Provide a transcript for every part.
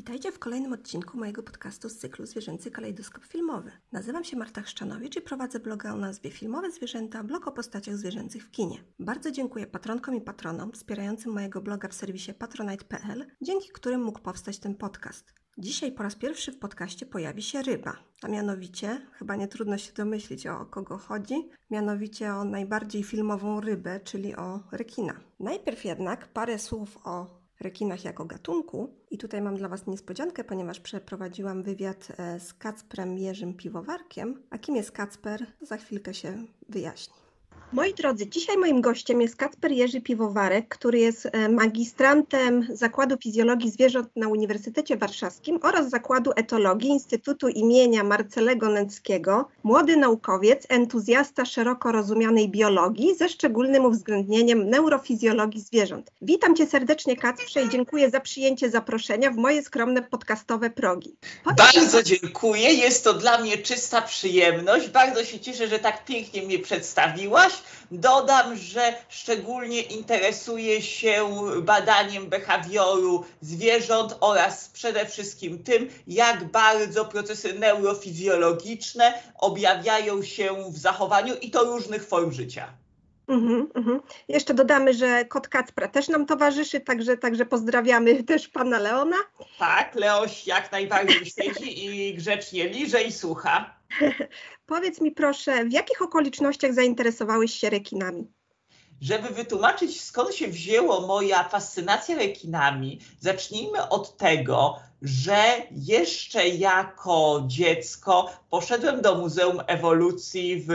Witajcie w kolejnym odcinku mojego podcastu z cyklu Zwierzęcy Kalejdoskop Filmowy. Nazywam się Marta Chrzczanowicz i prowadzę bloga o nazwie Filmowe Zwierzęta, blog o postaciach zwierzęcych w kinie. Bardzo dziękuję patronkom i patronom wspierającym mojego bloga w serwisie patronite.pl, dzięki którym mógł powstać ten podcast. Dzisiaj po raz pierwszy w podcaście pojawi się ryba, a mianowicie, chyba nie trudno się domyślić o kogo chodzi, mianowicie o najbardziej filmową rybę, czyli o rekina. Najpierw jednak parę słów o rekinach jako gatunku. I tutaj mam dla Was niespodziankę, ponieważ przeprowadziłam wywiad e, z Kacprem Jerzym Piwowarkiem. A kim jest Kacper? Za chwilkę się wyjaśni. Moi drodzy, dzisiaj moim gościem jest Kacper Jerzy Piwowarek, który jest e, magistrantem Zakładu Fizjologii Zwierząt na Uniwersytecie Warszawskim oraz Zakładu Etologii Instytutu imienia Marcelego Nęckiego. Młody naukowiec, entuzjasta szeroko rozumianej biologii ze szczególnym uwzględnieniem neurofizjologii zwierząt. Witam Cię serdecznie Kacprze i dziękuję za przyjęcie zaproszenia w moje skromne podcastowe progi. Powiedz Bardzo dziękuję, jest to dla mnie czysta przyjemność. Bardzo się cieszę, że tak pięknie mnie przedstawiłaś. Dodam, że szczególnie interesuję się badaniem behawioru zwierząt oraz przede wszystkim tym, jak bardzo procesy neurofizjologiczne objawiają się w zachowaniu i to różnych form życia. Mm -hmm. Jeszcze dodamy, że kot Kacpra też nam towarzyszy, także, także pozdrawiamy też pana Leona. Tak, Leoś jak najbardziej siedzi i grzecznie liże i słucha. Powiedz mi proszę, w jakich okolicznościach zainteresowałeś się rekinami? Żeby wytłumaczyć, skąd się wzięło moja fascynacja rekinami, zacznijmy od tego, że jeszcze jako dziecko poszedłem do Muzeum Ewolucji w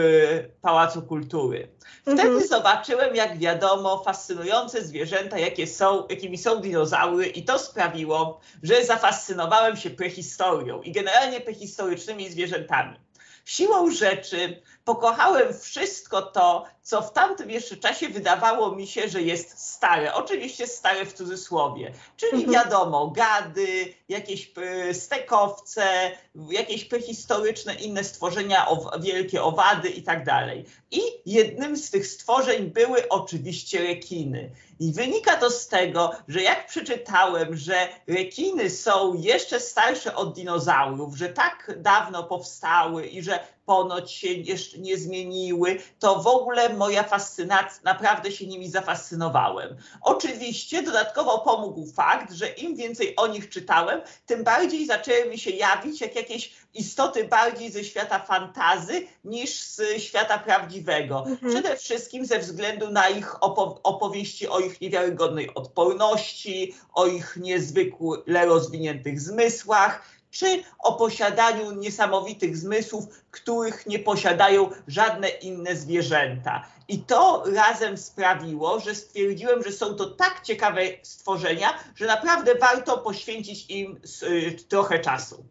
Pałacu Kultury. Wtedy mhm. zobaczyłem, jak wiadomo, fascynujące zwierzęta, jakie są, jakimi są dinozaury, i to sprawiło, że zafascynowałem się prehistorią i generalnie prehistorycznymi zwierzętami. Siłą rzeczy pokochałem wszystko to, co w tamtym jeszcze czasie wydawało mi się, że jest stare. Oczywiście stare w cudzysłowie, czyli mhm. wiadomo, gady, jakieś e, stekowce, jakieś prehistoryczne inne stworzenia, wielkie owady i tak dalej. I jednym z tych stworzeń były oczywiście rekiny. I wynika to z tego, że jak przeczytałem, że rekiny są jeszcze starsze od dinozaurów, że tak dawno powstały i że ponoć się jeszcze nie zmieniły, to w ogóle moja fascynacja, naprawdę się nimi zafascynowałem. Oczywiście dodatkowo pomógł fakt, że im więcej o nich czytałem, tym bardziej zaczęły mi się jawić jak jakieś istoty bardziej ze świata fantazy niż z świata prawdziwego. Mhm. Przede wszystkim ze względu na ich opo opowieści o ich niewiarygodnej odporności, o ich niezwykle rozwiniętych zmysłach, czy o posiadaniu niesamowitych zmysłów, których nie posiadają żadne inne zwierzęta. I to razem sprawiło, że stwierdziłem, że są to tak ciekawe stworzenia, że naprawdę warto poświęcić im y, trochę czasu.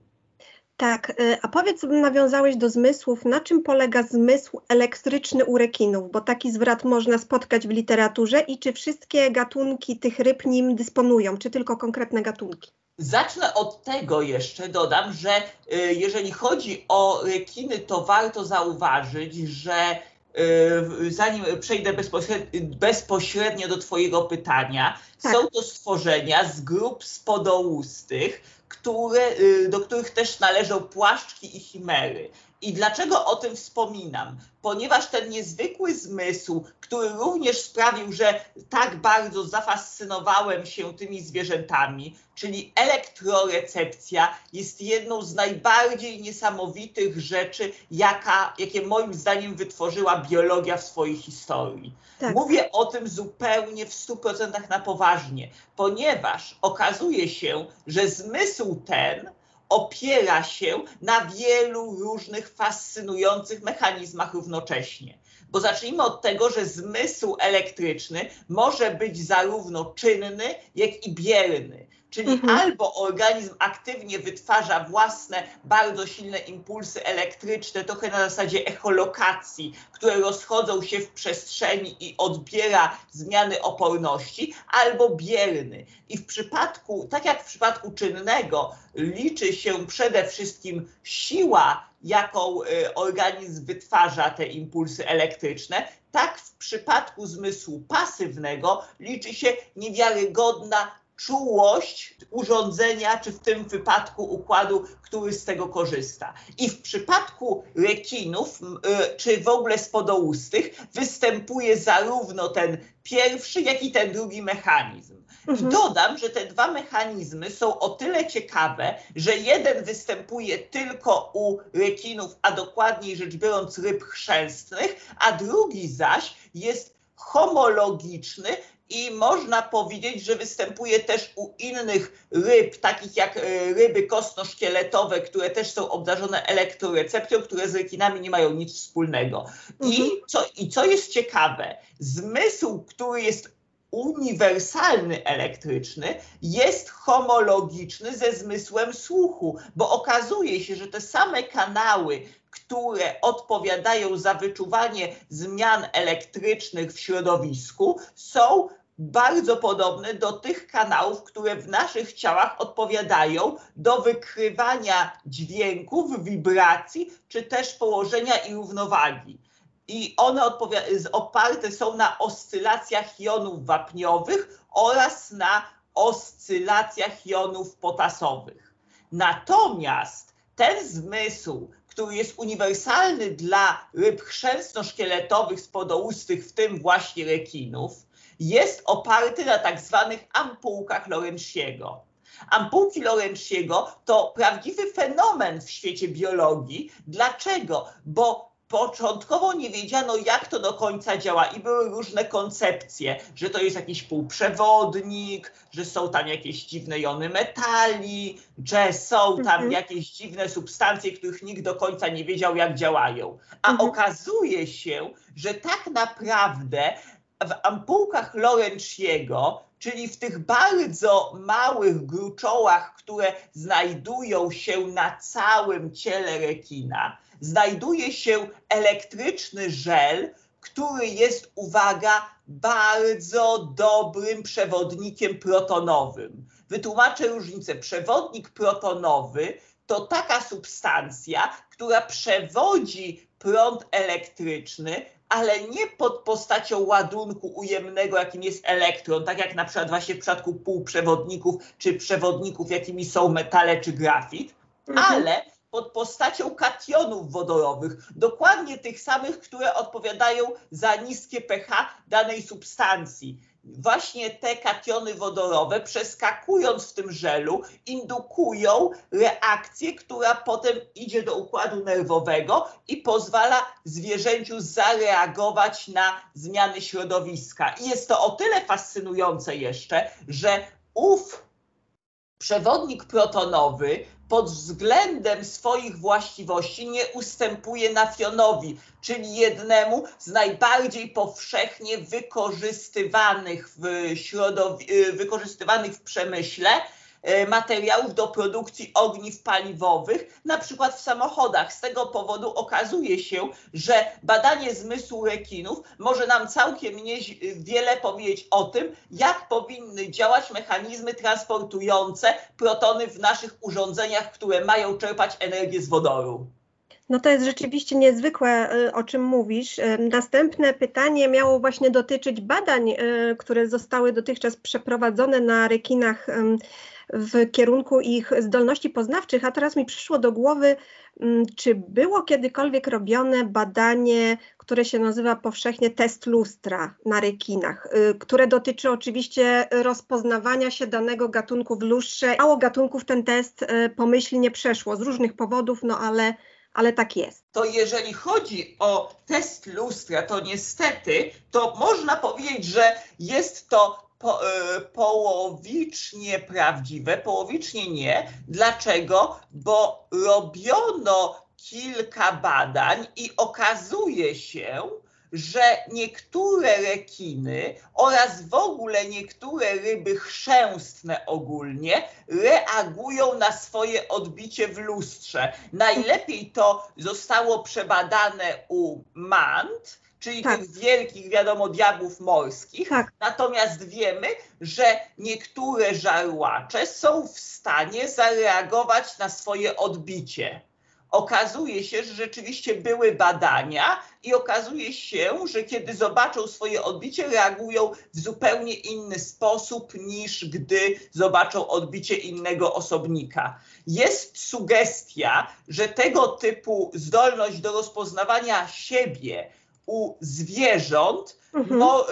Tak, y, a powiedz, nawiązałeś do zmysłów, na czym polega zmysł elektryczny u rekinów, bo taki zwrot można spotkać w literaturze i czy wszystkie gatunki tych ryb nim dysponują, czy tylko konkretne gatunki? Zacznę od tego jeszcze, dodam, że y, jeżeli chodzi o rekiny, to warto zauważyć, że y, zanim przejdę bezpośrednio do Twojego pytania, tak. są to stworzenia z grup spodołustych, które, y, do których też należą płaszczki i chimery. I dlaczego o tym wspominam? Ponieważ ten niezwykły zmysł, który również sprawił, że tak bardzo zafascynowałem się tymi zwierzętami, czyli elektrorecepcja, jest jedną z najbardziej niesamowitych rzeczy, jaka, jakie moim zdaniem wytworzyła biologia w swojej historii. Tak. Mówię o tym zupełnie w 100% na poważnie, ponieważ okazuje się, że zmysł ten opiera się na wielu różnych fascynujących mechanizmach równocześnie. Bo zacznijmy od tego, że zmysł elektryczny może być zarówno czynny, jak i bierny. Czyli mhm. albo organizm aktywnie wytwarza własne, bardzo silne impulsy elektryczne, trochę na zasadzie echolokacji, które rozchodzą się w przestrzeni i odbiera zmiany oporności, albo bierny. I w przypadku, tak jak w przypadku czynnego, liczy się przede wszystkim siła, jaką y, organizm wytwarza te impulsy elektryczne, tak w przypadku zmysłu pasywnego liczy się niewiarygodna czułość urządzenia, czy w tym wypadku układu, który z tego korzysta. I w przypadku rekinów, y, czy w ogóle spodoustych, występuje zarówno ten pierwszy, jak i ten drugi mechanizm. Mhm. I dodam, że te dwa mechanizmy są o tyle ciekawe, że jeden występuje tylko u rekinów, a dokładniej rzecz biorąc ryb chrzęstnych, a drugi zaś jest homologiczny i można powiedzieć, że występuje też u innych ryb, takich jak e, ryby kostno-szkieletowe, które też są obdarzone elektrorecepcją, które z rekinami nie mają nic wspólnego. Mhm. I, co, I co jest ciekawe, zmysł, który jest uniwersalny elektryczny jest homologiczny ze zmysłem słuchu, bo okazuje się, że te same kanały, które odpowiadają za wyczuwanie zmian elektrycznych w środowisku, są bardzo podobne do tych kanałów, które w naszych ciałach odpowiadają do wykrywania dźwięków, wibracji, czy też położenia i równowagi i one oparte są na oscylacjach jonów wapniowych oraz na oscylacjach jonów potasowych. Natomiast ten zmysł, który jest uniwersalny dla ryb chrzęstno-szkieletowych spodoustych, w tym właśnie rekinów, jest oparty na tak zwanych ampułkach Lorentziego. Ampułki Lorentziego to prawdziwy fenomen w świecie biologii. Dlaczego? Bo początkowo nie wiedziano, jak to do końca działa i były różne koncepcje, że to jest jakiś półprzewodnik, że są tam jakieś dziwne jony metali, że są tam mhm. jakieś dziwne substancje, których nikt do końca nie wiedział, jak działają. A mhm. okazuje się, że tak naprawdę w ampułkach Lorentziego, czyli w tych bardzo małych gruczołach, które znajdują się na całym ciele rekina, znajduje się elektryczny żel, który jest, uwaga, bardzo dobrym przewodnikiem protonowym. Wytłumaczę różnicę. Przewodnik protonowy to taka substancja, która przewodzi prąd elektryczny, ale nie pod postacią ładunku ujemnego, jakim jest elektron, tak jak na przykład właśnie w przypadku półprzewodników czy przewodników, jakimi są metale czy grafit, mhm. ale pod postacią kationów wodorowych, dokładnie tych samych, które odpowiadają za niskie pH danej substancji. Właśnie te kationy wodorowe, przeskakując w tym żelu, indukują reakcję, która potem idzie do układu nerwowego i pozwala zwierzęciu zareagować na zmiany środowiska. I jest to o tyle fascynujące jeszcze, że ów przewodnik protonowy pod względem swoich właściwości nie ustępuje nafionowi, czyli jednemu z najbardziej powszechnie wykorzystywanych w, środowi- wykorzystywanych w przemyśle materiałów do produkcji ogniw paliwowych, na przykład w samochodach. Z tego powodu okazuje się, że badanie zmysłu rekinów może nam całkiem wiele powiedzieć o tym, jak powinny działać mechanizmy transportujące protony w naszych urządzeniach, które mają czerpać energię z wodoru. No to jest rzeczywiście niezwykłe, y, o czym mówisz. Następne pytanie miało właśnie dotyczyć badań, które zostały dotychczas przeprowadzone na rekinach w kierunku ich zdolności poznawczych, a teraz mi przyszło do głowy, mm, czy było kiedykolwiek robione badanie, które się nazywa powszechnie test lustra na rekinach, y, które dotyczy oczywiście rozpoznawania się danego gatunku w lustrze. Mało gatunków ten test y, pomyślnie przeszło z różnych powodów, no ale ale tak jest. To jeżeli chodzi o test lustra, to niestety, to można powiedzieć, że jest to po, y, połowicznie prawdziwe, połowicznie nie. Dlaczego? Bo robiono kilka badań i okazuje się, że niektóre rekiny oraz w ogóle niektóre ryby chrzęstne ogólnie reagują na swoje odbicie w lustrze. Najlepiej to zostało przebadane u mant, czyli tak. tych wielkich, wiadomo, diabłów morskich. Tak. Natomiast wiemy, że niektóre żarłacze są w stanie zareagować na swoje odbicie. okazuje się, że rzeczywiście były badania i okazuje się, że kiedy zobaczą swoje odbicie, reagują w zupełnie inny sposób niż gdy zobaczą odbicie innego osobnika. Jest sugestia, że tego typu zdolność do rozpoznawania siebie u zwierząt mhm. no,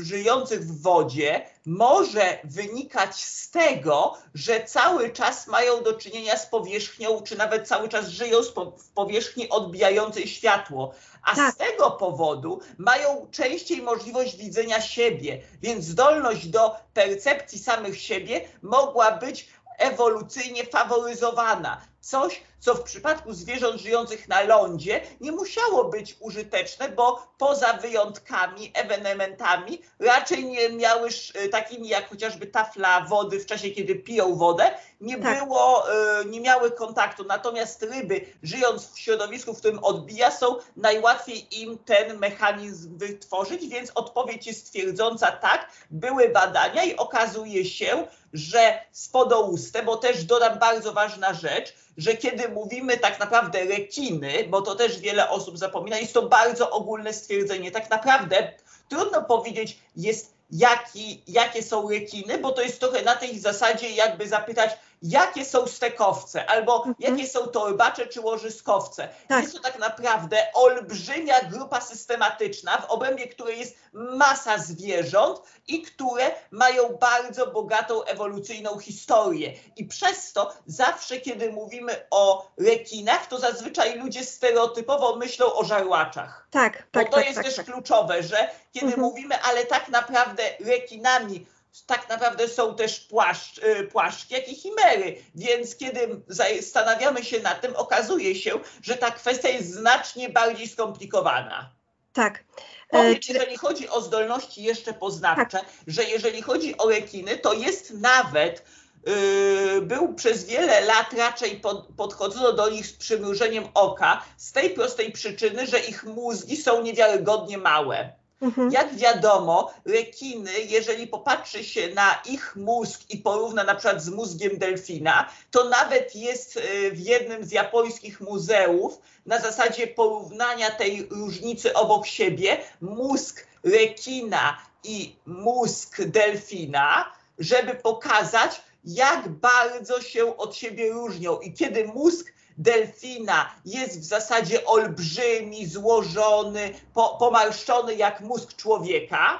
y, żyjących w wodzie może wynikać z tego, że cały czas mają do czynienia z powierzchnią, czy nawet cały czas żyją w powierzchni odbijającej światło. A tak. z tego powodu mają częściej możliwość widzenia siebie, więc zdolność do percepcji samych siebie mogła być ewolucyjnie faworyzowana. Coś, co w przypadku zwierząt żyjących na lądzie nie musiało być użyteczne, bo poza wyjątkami, ewenementami raczej nie miały e, takimi jak chociażby tafla wody w czasie, kiedy piją wodę, nie tak. było, e, nie miały kontaktu. Natomiast ryby żyjąc w środowisku, w którym odbija, są najłatwiej im ten mechanizm wytworzyć, więc odpowiedź jest twierdząca tak, były badania i okazuje się, że spodouste, bo też dodam bardzo ważna rzecz, że kiedy mówimy tak naprawdę rekiny, bo to też wiele osób zapomina, jest to bardzo ogólne stwierdzenie. Tak naprawdę trudno powiedzieć, jest jaki, jakie są rekiny, bo to jest trochę na tej zasadzie, jakby zapytać, jakie są stekowce, albo mhm. jakie są torbacze czy łożyskowce. Tak. Jest to tak naprawdę olbrzymia grupa systematyczna, w obrębie której jest masa zwierząt i które mają bardzo bogatą ewolucyjną historię. I przez to zawsze, kiedy mówimy o rekinach, to zazwyczaj ludzie stereotypowo myślą o żarłaczach. Tak, tak. Bo to tak, jest tak, też tak. kluczowe, że kiedy mhm. mówimy, ale tak naprawdę rekinami tak naprawdę są też płaszcz, y, płaszczki, jak i chimery. Więc kiedy zastanawiamy się nad tym, okazuje się, że ta kwestia jest znacznie bardziej skomplikowana. Tak. Powiedz, e, jeżeli chodzi o zdolności jeszcze poznawcze, tak. że jeżeli chodzi o rekiny, to jest nawet Yy, był przez wiele lat raczej pod, podchodzono do nich z przymrużeniem oka, z tej prostej przyczyny, że ich mózgi są niewiarygodnie małe. Mhm. Jak wiadomo, rekiny, jeżeli popatrzy się na ich mózg i porówna na przykład z mózgiem delfina, to nawet jest y, w jednym z japońskich muzeów na zasadzie porównania tej różnicy obok siebie mózg rekina i mózg delfina, żeby pokazać, jak bardzo się od siebie różnią. I kiedy mózg delfina jest w zasadzie olbrzymi, złożony, po, pomarszczony jak mózg człowieka,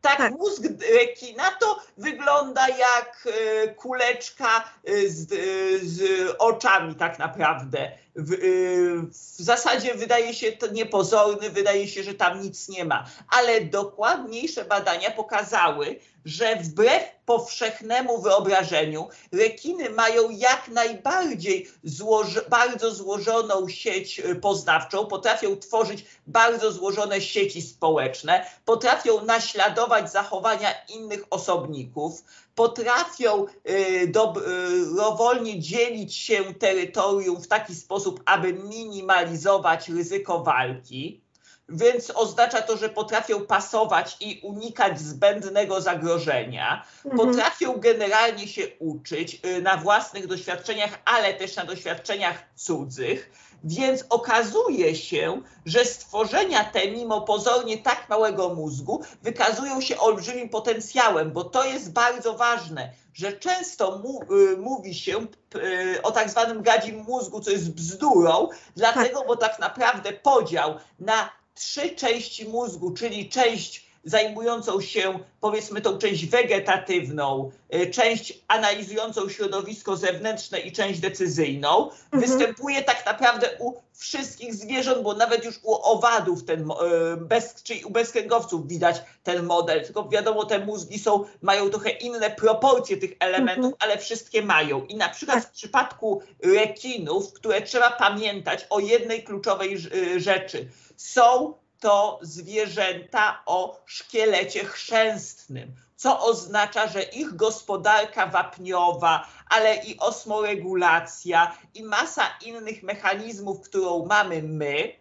tak, tak, mózg rekina to wygląda jak e, kuleczka e, z, e, z oczami tak naprawdę. W, w, zasadzie wydaje się to niepozorny, wydaje się, że tam nic nie ma, ale dokładniejsze badania pokazały, że wbrew powszechnemu wyobrażeniu rekiny mają jak najbardziej złoż bardzo złożoną sieć y, poznawczą, potrafią tworzyć bardzo złożone sieci społeczne, potrafią naśladować zachowania innych osobników, potrafią y, dobrowolnie dzielić się terytorium w taki sposób, aby minimalizować ryzyko walki więc oznacza to, że potrafią pasować i unikać zbędnego zagrożenia, mhm. potrafią generalnie się uczyć y, na własnych doświadczeniach, ale też na doświadczeniach cudzych. Więc okazuje się, że stworzenia te, mimo pozornie tak małego mózgu, wykazują się olbrzymim potencjałem, bo to jest bardzo ważne, że często mu, y, mówi się y, o tak zwanym gadzim mózgu, co jest bzdurą, dlatego, tak. bo tak naprawdę podział na trzy części mózgu, czyli część zajmującą się, powiedzmy, tą część wegetatywną, y, część analizującą środowisko zewnętrzne i część decyzyjną, mhm. występuje tak naprawdę u wszystkich zwierząt, bo nawet już u owadów, ten, y, bez, czyli u bezkręgowców widać ten model, tylko wiadomo, te mózgi są, mają trochę inne proporcje tych elementów, mhm. ale wszystkie mają. I na przykład w przypadku rekinów, które trzeba pamiętać o jednej kluczowej y, rzeczy, są to zwierzęta o szkielecie chrzęstnym, co oznacza, że ich gospodarka wapniowa, ale i osmoregulacja i masa innych mechanizmów, którą mamy my,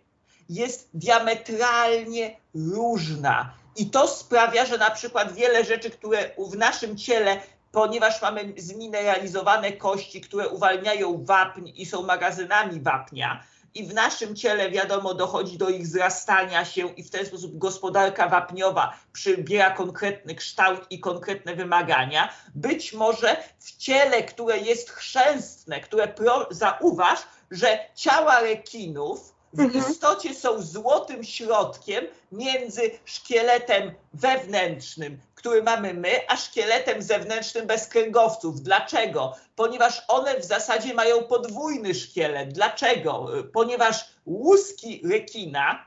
jest diametralnie różna. I to sprawia, że na przykład wiele rzeczy, które w naszym ciele ponieważ mamy zmineralizowane kości, które uwalniają wapń i są magazynami wapnia, i w naszym ciele, wiadomo, dochodzi do ich zrastania się i w ten sposób gospodarka wapniowa przybiera konkretny kształt i konkretne wymagania. Być może w ciele, które jest chrzęstne, które pro, zauważ, że ciała rekinów w mhm. istocie są złotym środkiem między szkieletem wewnętrznym, który mamy my, a szkieletem zewnętrznym bez kręgowców. Dlaczego? Ponieważ one w zasadzie mają podwójny szkielet. Dlaczego? Ponieważ łuski rekina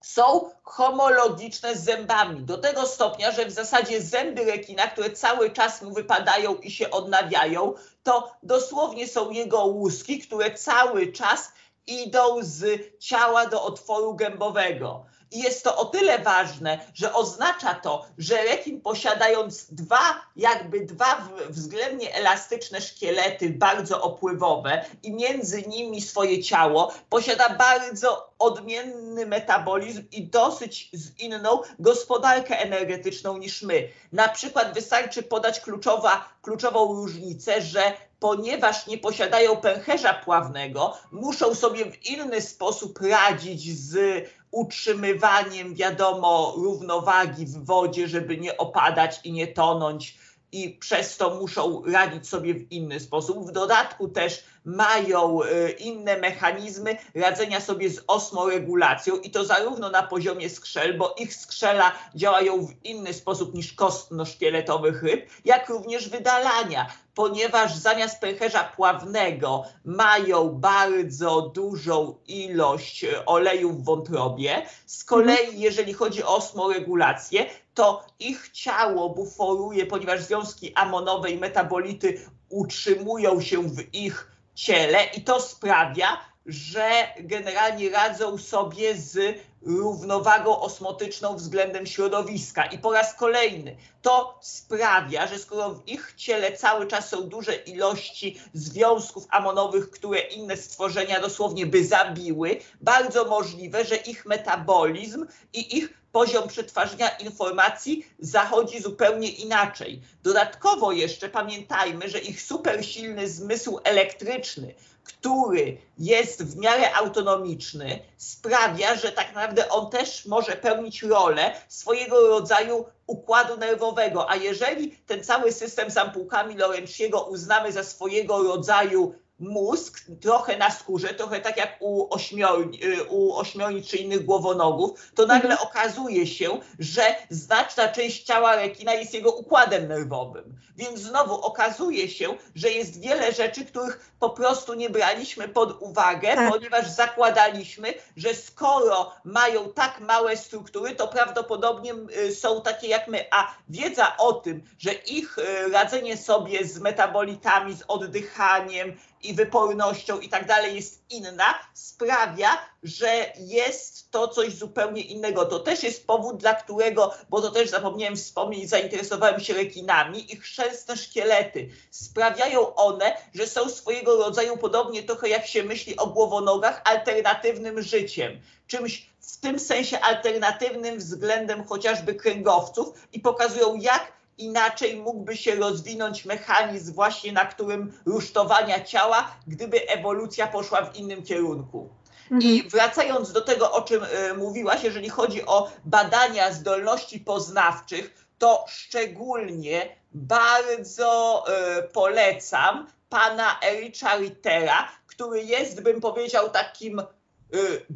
są homologiczne z zębami. Do tego stopnia, że w zasadzie zęby rekina, które cały czas mu wypadają i się odnawiają, to dosłownie są jego łuski, które cały czas idą z ciała do otworu gębowego. I jest to o tyle ważne, że oznacza to, że rekin posiadając dwa, jakby dwa względnie elastyczne szkielety, bardzo opływowe i między nimi swoje ciało, posiada bardzo odmienny metabolizm i dosyć inną gospodarkę energetyczną niż my. Na przykład wystarczy podać kluczowa, kluczową różnicę, że ponieważ nie posiadają pęcherza pławnego, muszą sobie w inny sposób radzić z utrzymywaniem, wiadomo, równowagi w wodzie, żeby nie opadać i nie tonąć i przez to muszą radzić sobie w inny sposób. W dodatku też mają e, inne mechanizmy radzenia sobie z osmoregulacją i to zarówno na poziomie skrzel, bo ich skrzela działają w inny sposób niż kostno-szkieletowych ryb, jak również wydalania, ponieważ zamiast pęcherza pławnego mają bardzo dużą ilość e, oleju w wątrobie. Z kolei, mhm. jeżeli chodzi o osmoregulację, to ich ciało buforuje, ponieważ związki amonowe i metabolity utrzymują się w ich ciele i to sprawia, że generalnie radzą sobie z równowagą osmotyczną względem środowiska. I po raz kolejny to sprawia, że skoro w ich ciele cały czas są duże ilości związków amonowych, które inne stworzenia dosłownie by zabiły, bardzo możliwe, że ich metabolizm i ich poziom przetwarzania informacji zachodzi zupełnie inaczej. Dodatkowo jeszcze pamiętajmy, że ich super silny zmysł elektryczny, który jest w miarę autonomiczny, sprawia, że tak naprawdę on też może pełnić rolę swojego rodzaju układu nerwowego. A jeżeli ten cały system z ampułkami Lorentziego uznamy za swojego rodzaju mózg trochę na skórze, trochę tak jak u, ośmiorni, y, u ośmiornic czy innych głowonogów, to nagle mhm. okazuje się, że znaczna część ciała rekina jest jego układem nerwowym. Więc znowu okazuje się, że jest wiele rzeczy, których po prostu nie braliśmy pod uwagę, tak. ponieważ zakładaliśmy, że skoro mają tak małe struktury, to prawdopodobnie y, są takie jak my. A wiedza o tym, że ich y, radzenie sobie z metabolitami, z oddychaniem, i wypornością i tak dalej jest inna, sprawia, że jest to coś zupełnie innego. To też jest powód, dla którego, bo to też zapomniałem wspomnieć, zainteresowałem się rekinami, ich chrzęstne szkielety. Sprawiają one, że są swojego rodzaju, podobnie trochę jak się myśli o głowonogach, alternatywnym życiem. Czymś w tym sensie alternatywnym względem chociażby kręgowców i pokazują, jak inaczej mógłby się rozwinąć mechanizm właśnie, na którym rusztowania ciała, gdyby ewolucja poszła w innym kierunku. Mhm. I wracając do tego, o czym y, mówiłaś, jeżeli chodzi o badania zdolności poznawczych, to szczególnie bardzo y, polecam pana Ericha Rittera, który jest, bym powiedział, takim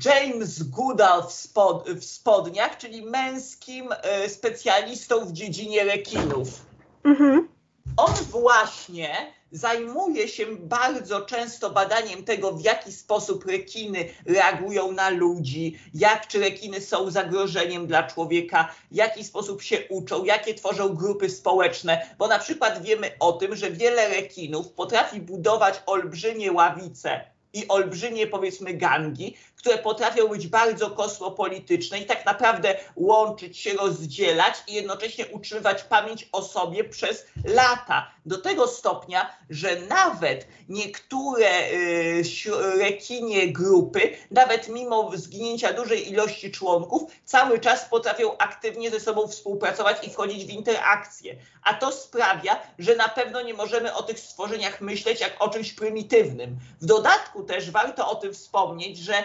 James Goodall w, spod, w spodniach, czyli męskim y, specjalistą w dziedzinie rekinów. Mhm. On właśnie zajmuje się bardzo często badaniem tego, w jaki sposób rekiny reagują na ludzi, jak czy rekiny są zagrożeniem dla człowieka, w jaki sposób się uczą, jakie tworzą grupy społeczne, bo na przykład wiemy o tym, że wiele rekinów potrafi budować olbrzymie ławice i olbrzymie, powiedzmy, gangi, które potrafią być bardzo kosmopolityczne i tak naprawdę łączyć się, rozdzielać i jednocześnie utrzymywać pamięć o sobie przez lata. Do tego stopnia, że nawet niektóre y, rekinie grupy, nawet mimo zginięcia dużej ilości członków, cały czas potrafią aktywnie ze sobą współpracować i wchodzić w interakcje. A to sprawia, że na pewno nie możemy o tych stworzeniach myśleć jak o czymś prymitywnym. W dodatku też warto o tym wspomnieć, że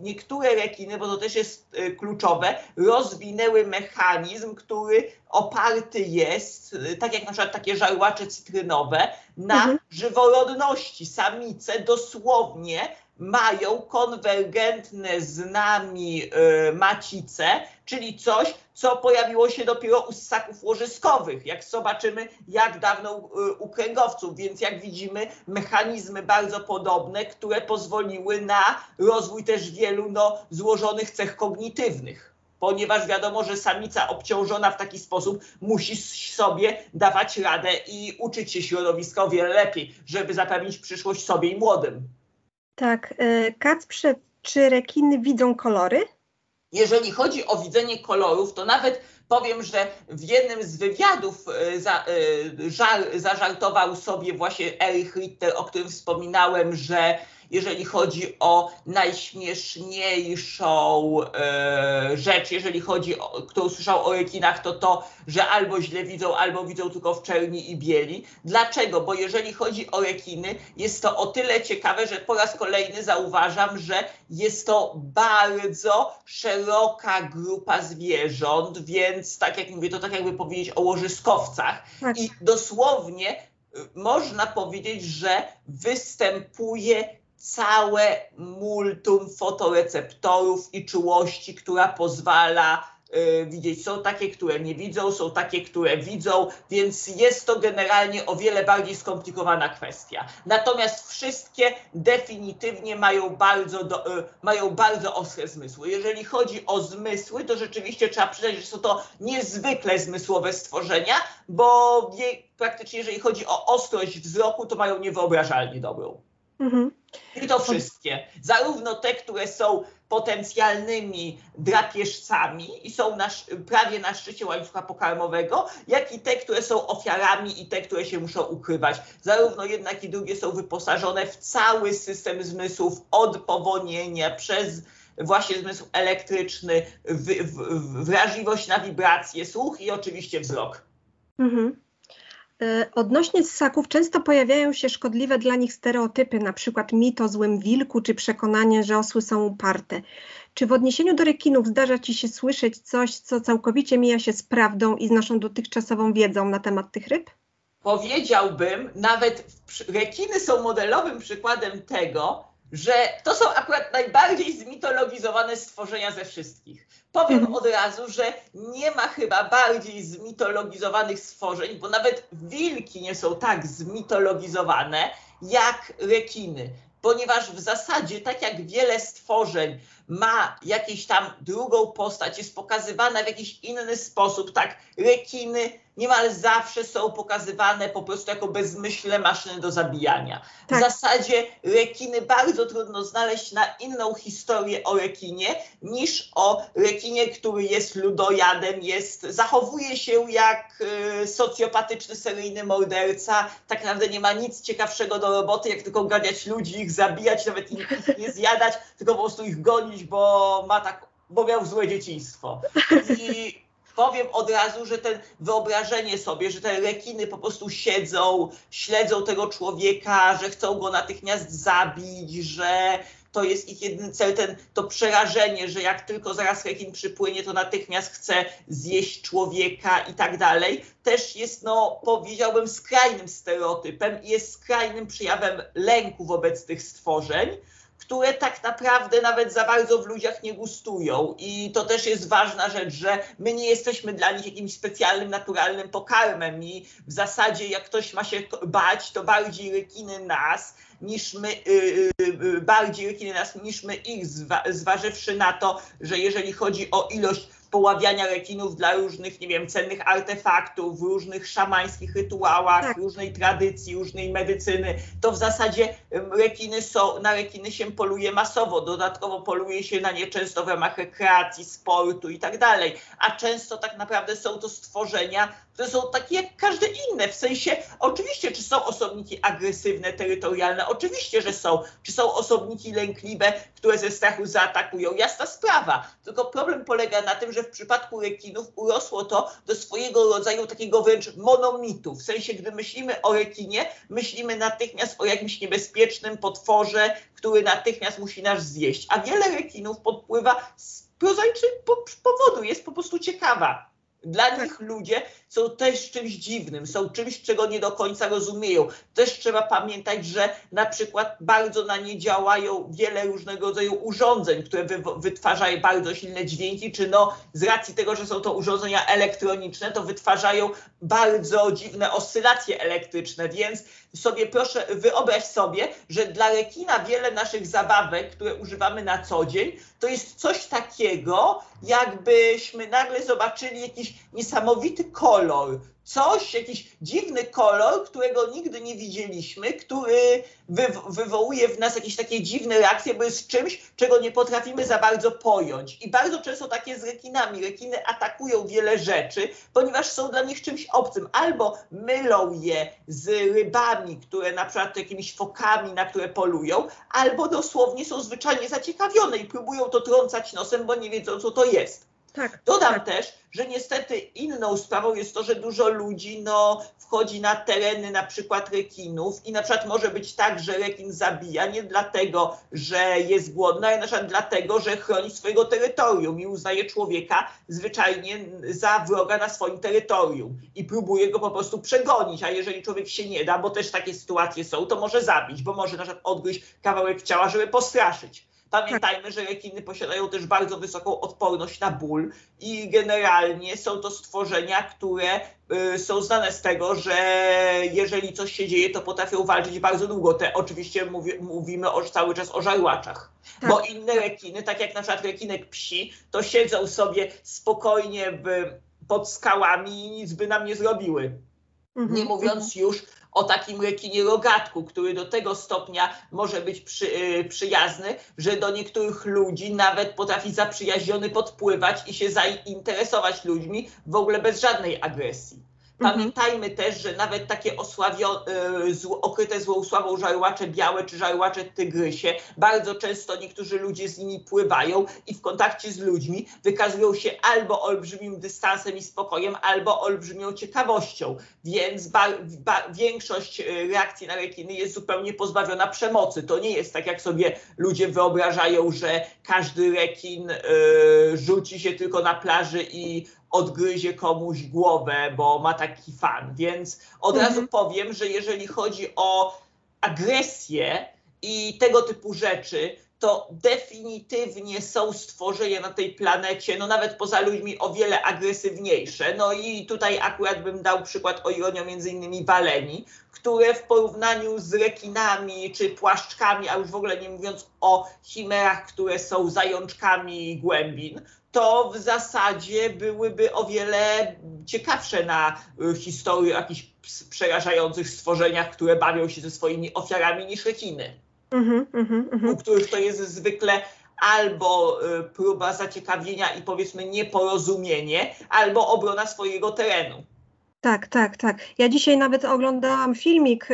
niektóre rekiny, bo to też jest e, kluczowe, rozwinęły mechanizm, który oparty jest, e, tak jak na przykład takie żarłacze cytrynowe, na mhm. żyworodności. Samice dosłownie mają konwergentne z nami y, macice, czyli coś, co pojawiło się dopiero u ssaków łożyskowych, jak zobaczymy, jak dawno y, u kręgowców, więc jak widzimy, mechanizmy bardzo podobne, które pozwoliły na rozwój też wielu no, złożonych cech kognitywnych. Ponieważ wiadomo, że samica obciążona w taki sposób musi sobie dawać radę i uczyć się środowiska o wiele lepiej, żeby zapewnić przyszłość sobie i młodym. Tak. E, Kacprze, czy rekiny widzą kolory? Jeżeli chodzi o widzenie kolorów, to nawet powiem, że w jednym z wywiadów e, za, e, żar, zażartował sobie właśnie Erich Ritter, o którym wspominałem, że jeżeli chodzi o najśmieszniejszą e, rzecz, jeżeli chodzi o, kto usłyszał o rekinach, to to, że albo źle widzą, albo widzą tylko w czerni i bieli. Dlaczego? Bo jeżeli chodzi o rekiny, jest to o tyle ciekawe, że po raz kolejny zauważam, że jest to bardzo szeroka grupa zwierząt, więc tak jak mówię, to tak jakby powiedzieć o łożyskowcach. Tak. I dosłownie y, można powiedzieć, że występuje całe multum fotoreceptorów i czułości, która pozwala y, widzieć. Są takie, które nie widzą, są takie, które widzą, więc jest to generalnie o wiele bardziej skomplikowana kwestia. Natomiast wszystkie definitywnie mają bardzo, do, y, mają bardzo ostre zmysły. Jeżeli chodzi o zmysły, to rzeczywiście trzeba przyznać, że są to niezwykle zmysłowe stworzenia, bo praktycznie jeżeli chodzi o ostrość wzroku, to mają niewyobrażalnie dobrą. Mhm. I to wszystkie. Zarówno te, które są potencjalnymi drapieżcami i są na, prawie na szczycie łańcucha pokarmowego, jak i te, które są ofiarami i te, które się muszą ukrywać. Zarówno jednak i drugie są wyposażone w cały system zmysłów od powonienia przez właśnie zmysł elektryczny, w, w, wrażliwość na wibracje, słuch i oczywiście wzrok. Mhm. E, odnośnie ssaków często pojawiają się szkodliwe dla nich stereotypy, przykład mit o złym wilku czy przekonanie, że osły są uparte. Czy w odniesieniu do rekinów zdarza Ci się słyszeć coś, co całkowicie mija się z prawdą i z naszą dotychczasową wiedzą na temat tych ryb? Powiedziałbym, nawet rekiny są modelowym przykładem tego, że to są akurat najbardziej zmitologizowane stworzenia ze wszystkich. Powiem mhm. od razu, że nie ma chyba bardziej zmitologizowanych stworzeń, bo nawet wilki nie są tak zmitologizowane jak rekiny. Ponieważ w zasadzie, tak jak wiele stworzeń ma jakąś tam drugą postać, jest pokazywana w jakiś inny sposób, tak rekiny niemal zawsze są pokazywane po prostu jako bezmyślne maszyny do zabijania. Tak. W zasadzie rekiny bardzo trudno znaleźć na inną historię o rekinie niż o rekinie, który jest ludojadem, jest, zachowuje się jak y, socjopatyczny seryjny morderca. Tak naprawdę nie ma nic ciekawszego do roboty, jak tylko ganiać ludzi, ich zabijać, nawet ich nie zjadać, tylko po prostu ich gonić, bo ma tak, bo miał złe dzieciństwo. I powiem od razu, że ten wyobrażenie sobie, że te rekiny po prostu siedzą, śledzą tego człowieka, że chcą go natychmiast zabić, że to jest ich jedyny cel, ten, to przerażenie, że jak tylko zaraz rekin przypłynie, to natychmiast chce zjeść człowieka i tak dalej, też jest, no, powiedziałbym, skrajnym stereotypem i jest skrajnym przejawem lęku wobec tych stworzeń które tak naprawdę nawet za bardzo w ludziach nie gustują. I to też jest ważna rzecz, że my nie jesteśmy dla nich jakimś specjalnym, naturalnym pokarmem. I w zasadzie, jak ktoś ma się bać, to bardziej rekiny nas niż my, yy, yy, bardziej rekiny nas niż my ich, zwa, zważywszy na to, że jeżeli chodzi o ilość poławiania rekinów dla różnych, nie wiem, cennych artefaktów, w różnych szamańskich rytuałach, tak. różnej tradycji, różnej medycyny, to w zasadzie rekiny są, na rekiny się poluje masowo, dodatkowo poluje się na nie często w ramach rekreacji, sportu i tak dalej, a często tak naprawdę są to stworzenia, które są takie jak każde inne, w sensie oczywiście, czy są osobniki agresywne, terytorialne, oczywiście, że są, czy są osobniki lękliwe, które ze strachu zaatakują, jasna sprawa, polega na tym, że w przypadku rekinów urosło to do swojego rodzaju takiego wręcz monomitu, w sensie, gdy myślimy o rekinie, myślimy natychmiast o jakimś niebezpiecznym potworze, który natychmiast musi nas zjeść, a wiele rekinów podpływa z prozaicznego powodu, jest po prostu ciekawa. Dla tak. nich ludzie są też czymś dziwnym, są czymś, czego nie do końca rozumieją. Też trzeba pamiętać, że na przykład bardzo na nie działają wiele różnego rodzaju urządzeń, które wy, wytwarzają bardzo silne dźwięki, czy no z racji tego, że są to urządzenia elektroniczne, to wytwarzają bardzo dziwne oscylacje elektryczne, więc sobie proszę wyobraź sobie, że dla rekina wiele naszych zabawek, które używamy na co dzień, to jest coś takiego, jakbyśmy nagle zobaczyli jakiś niesamowity kolor, coś, jakiś dziwny kolor, którego nigdy nie widzieliśmy, który wywołuje w nas jakieś takie dziwne reakcje, bo jest czymś, czego nie potrafimy za bardzo pojąć. I bardzo często takie z rekinami. Rekiny atakują wiele rzeczy, ponieważ są dla nich czymś obcym. Albo mylą je z rybami, które na przykład jakimiś fokami, na które polują, albo dosłownie są zwyczajnie zaciekawione i próbują to trącać nosem, bo nie wiedzą, co to jest. Tak, Dodam tak. też, że niestety inną sprawą jest to, że dużo ludzi no, wchodzi na tereny na przykład rekinów i na przykład może być tak, że rekin zabija nie dlatego, że jest głodny, ale na przykład dlatego, że chroni swojego terytorium i uznaje człowieka zwyczajnie za wroga na swoim terytorium i próbuje go po prostu przegonić, a jeżeli człowiek się nie da, bo też takie sytuacje są, to może zabić, bo może na przykład odgryźć kawałek ciała, żeby postraszyć. Pamiętajmy, że rekiny posiadają też bardzo wysoką odporność na ból i generalnie są to stworzenia, które y, są znane z tego, że jeżeli coś się dzieje, to potrafią walczyć bardzo długo. Te oczywiście mówi, mówimy o, cały czas o żarłaczach, tak. bo inne rekiny, tak jak na przykład rekinek psi, to siedzą sobie spokojnie w, pod skałami i nic by nam nie zrobiły. Mhm, nie mówiąc mhm. już o takim rekinie rogatku, który do tego stopnia może być przy, yy, przyjazny, że do niektórych ludzi nawet potrafi zaprzyjaźniony podpływać i się zainteresować ludźmi w ogóle bez żadnej agresji. Mhm. Pamiętajmy też, że nawet takie osławio, y, okryte złą sławą żarłacze białe czy żarłacze tygrysie, bardzo często niektórzy ludzie z nimi pływają i w kontakcie z ludźmi wykazują się albo olbrzymim dystansem i spokojem, albo olbrzymią ciekawością. Więc ba, ba, większość y, reakcji na rekiny jest zupełnie pozbawiona przemocy. To nie jest tak, jak sobie ludzie wyobrażają, że każdy rekin y, rzuci się tylko na plaży i odgryzie komuś głowę, bo ma taki fan. Więc od mhm. razu powiem, że jeżeli chodzi o agresję i tego typu rzeczy, to definitywnie są stworzenia na tej planecie, no nawet poza ludźmi, o wiele agresywniejsze. No i tutaj akurat bym dał przykład o ironio między innymi baleni, które w porównaniu z rekinami czy płaszczkami, a już w ogóle nie mówiąc o chimerach, które są zajączkami głębin, to w zasadzie byłyby o wiele ciekawsze na y, historii o jakichś przerażających stworzeniach, które bawią się ze swoimi ofiarami niż rekiny. Mm -hmm, u których to jest zwykle albo y, próba zaciekawienia i powiedzmy nieporozumienie, albo obrona swojego terenu. Tak, tak, tak. Ja dzisiaj nawet oglądałam filmik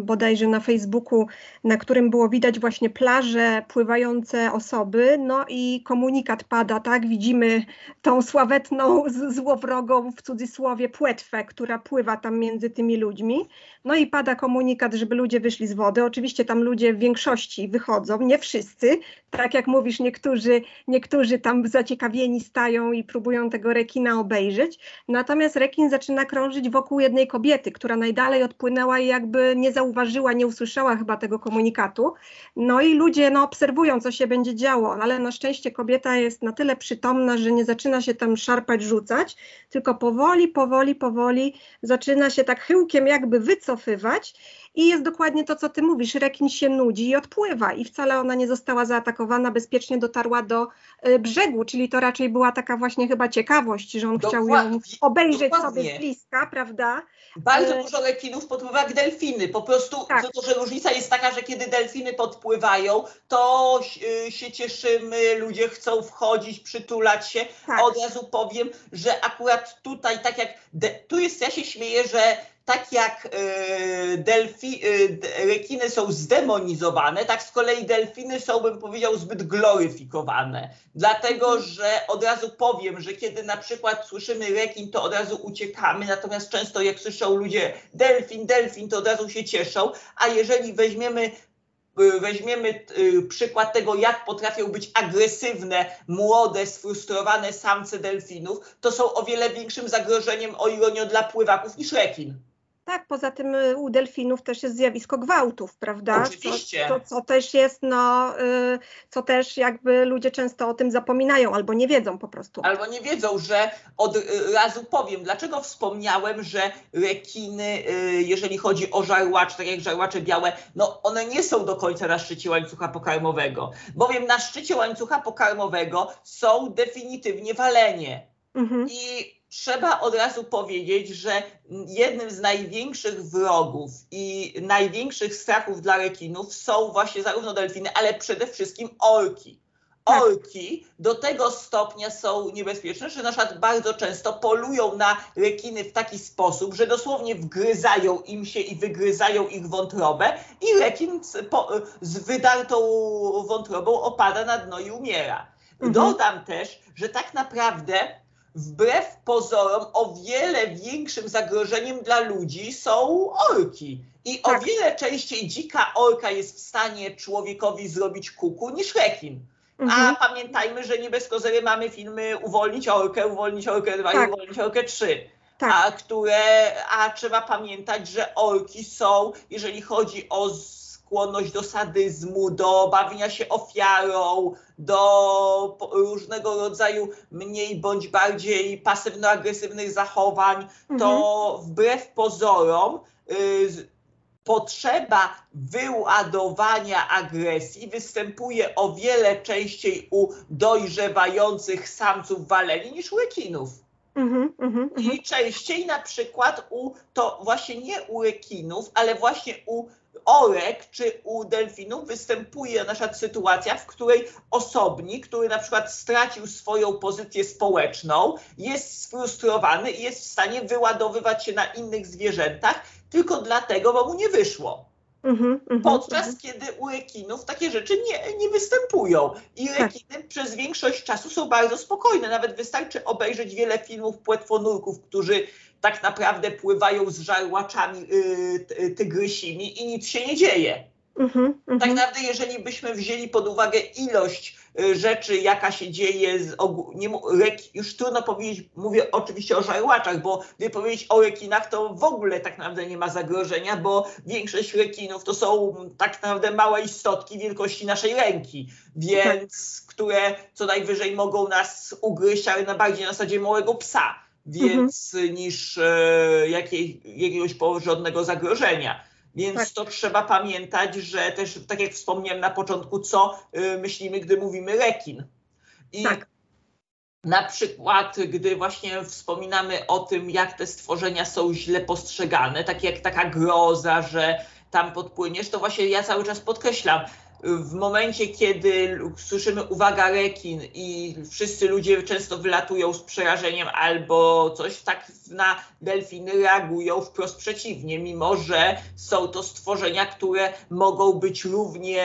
bodajże na Facebooku, na którym było widać właśnie plaże, pływające osoby, no i komunikat pada, tak? Widzimy tą sławetną, złowrogą w cudzysłowie płetwę, która pływa tam między tymi ludźmi. No i pada komunikat, żeby ludzie wyszli z wody. Oczywiście tam ludzie w większości wychodzą, nie wszyscy. Tak jak mówisz, niektórzy, niektórzy tam zaciekawieni stają i próbują tego rekina obejrzeć. Natomiast rekin zaczyna krążyć wokół jednej kobiety, która najdalej odpłynęła i jakby nie zauważyła, nie usłyszała chyba tego komunikatu. No i ludzie no, obserwują, co się będzie działo, ale na szczęście kobieta jest na tyle przytomna, że nie zaczyna się tam szarpać, rzucać, tylko powoli, powoli, powoli zaczyna się tak chyłkiem jakby wycofywać i jest dokładnie to, co ty mówisz, rekin się nudzi i odpływa i wcale ona nie została zaatakowana, bezpiecznie dotarła do y, brzegu, czyli to raczej była taka właśnie chyba ciekawość, że on Dokładnie, chciał ją obejrzeć dokładnie. sobie z bliska, prawda? Bardzo E, dużo rekinów podpływa jak delfiny. Po prostu Tak. to, że różnica jest taka, że kiedy delfiny podpływają, to y, się cieszymy, ludzie chcą wchodzić, przytulać się. Tak. Od razu powiem, że akurat tutaj, tak jak de, tu jest, ja się śmieję, że tak jak y, delfi, y, rekiny są zdemonizowane, tak z kolei delfiny są, bym powiedział, zbyt gloryfikowane. Dlatego, że od razu powiem, że kiedy na przykład słyszymy rekin, to od razu uciekamy, natomiast często jak słyszą ludzie delfin, delfin, to od razu się cieszą, a jeżeli weźmiemy y, weźmiemy przykład tego, jak potrafią być agresywne, młode, sfrustrowane samce delfinów, to są o wiele większym zagrożeniem, o ironio, dla pływaków niż rekin. Tak, poza tym y, u delfinów też jest zjawisko gwałtów, prawda? Oczywiście. Co, co, co też jest, no, y, co też jakby ludzie często o tym zapominają albo nie wiedzą po prostu. Albo nie wiedzą, że od y, razu powiem, dlaczego wspomniałem, że rekiny, y, jeżeli chodzi o żarłacze, tak jak żarłacze białe, no one nie są do końca na szczycie łańcucha pokarmowego, bowiem na szczycie łańcucha pokarmowego są definitywnie walenie. Mhm. I trzeba od razu powiedzieć, że jednym z największych wrogów i największych strachów dla rekinów są właśnie zarówno delfiny, ale przede wszystkim orki. Tak. Orki do tego stopnia są niebezpieczne, że na przykład bardzo często polują na rekiny w taki sposób, że dosłownie wgryzają im się i wygryzają ich wątrobę i rekin z, wydartą wątrobą opada na dno i umiera. Mhm. Dodam też, że tak naprawdę wbrew pozorom o wiele większym zagrożeniem dla ludzi są orki. I Tak. o wiele częściej dzika orka jest w stanie człowiekowi zrobić kuku niż rekin. Mhm. A pamiętajmy, że nie bez kozery mamy filmy Uwolnić orkę, Uwolnić orkę 2 Tak. i Uwolnić orkę 3. Tak. A, które, a trzeba pamiętać, że orki są, jeżeli chodzi o skłonność do sadyzmu, do bawienia się ofiarą, do różnego rodzaju mniej bądź bardziej pasywno-agresywnych zachowań, to wbrew pozorom y, potrzeba wyładowania agresji występuje o wiele częściej u dojrzewających samców waleni niż u rekinów. Mhm, mhm, mhm. I częściej na przykład u, to właśnie nie u rekinów, ale właśnie u orek czy u delfinów występuje na przykład sytuacja, w której osobnik, który na przykład stracił swoją pozycję społeczną, jest sfrustrowany i jest w stanie wyładowywać się na innych zwierzętach tylko dlatego, bo mu nie wyszło. Mhm, mhm, Podczas mhm. kiedy u rekinów takie rzeczy nie, nie występują. I Tak. rekiny przez większość czasu są bardzo spokojne. Nawet wystarczy obejrzeć wiele filmów płetwonurków, którzy tak naprawdę pływają z żarłaczami yy, ty- tygrysimi i nic się nie dzieje. Mhm, Tak naprawdę, jeżeli byśmy wzięli pod uwagę ilość y, rzeczy, jaka się dzieje, z ogó- nie, rek, już trudno powiedzieć, mówię oczywiście o żarłaczach, bo gdy powiedzieć o rekinach, to w ogóle tak naprawdę nie ma zagrożenia, bo większość rekinów to są tak naprawdę małe istotki wielkości naszej ręki, więc które co najwyżej mogą nas ugryźć, ale na bardziej na zasadzie małego psa, więc niż e, jakiej, jakiegoś porządnego zagrożenia. Więc Tak. to trzeba pamiętać, że też, tak jak wspomniałem na początku, co y, myślimy, gdy mówimy rekin. I Tak. na przykład, gdy właśnie wspominamy o tym, jak te stworzenia są źle postrzegane, tak jak taka groza, że tam podpłyniesz, to właśnie ja cały czas podkreślam, w momencie, kiedy słyszymy uwaga rekin i wszyscy ludzie często wylatują z przerażeniem albo coś, tak na delfiny reagują wprost przeciwnie, mimo że są to stworzenia, które mogą być równie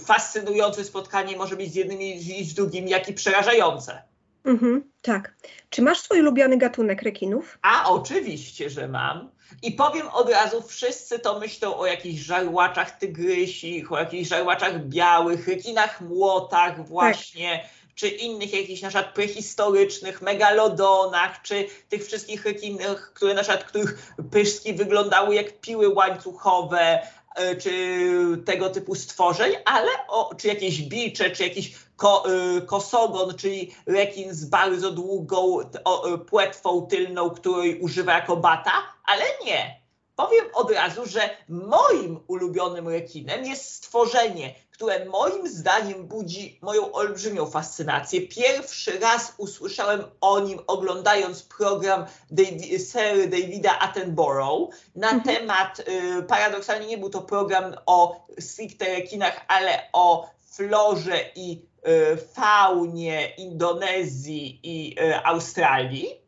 fascynujące spotkanie, może być z jednym i z drugim, jak i przerażające. Mhm, tak. Czy masz swój ulubiony gatunek rekinów? A oczywiście, że mam. I powiem od razu, wszyscy to myślą o jakichś żarłaczach tygrysich, o jakichś żarłaczach białych, rekinach młotach właśnie, czy innych jakichś na przykład prehistorycznych, megalodonach, czy tych wszystkich rekinach, które na przykład, których pyszki wyglądały jak piły łańcuchowe, czy tego typu stworzeń, ale o, czy jakieś bicze, czy jakiś ko, y, kosogon, czyli rekin z bardzo długą o, y, płetwą tylną, której używa jako bata, ale nie. Powiem od razu, że moim ulubionym rekinem jest stworzenie, które moim zdaniem budzi moją olbrzymią fascynację. Pierwszy raz usłyszałem o nim oglądając program Davi Sir Davida Attenborough na mhm. temat, y, paradoksalnie nie był to program o stricte rekinach, ale o florze i y, faunie Indonezji i y, Australii.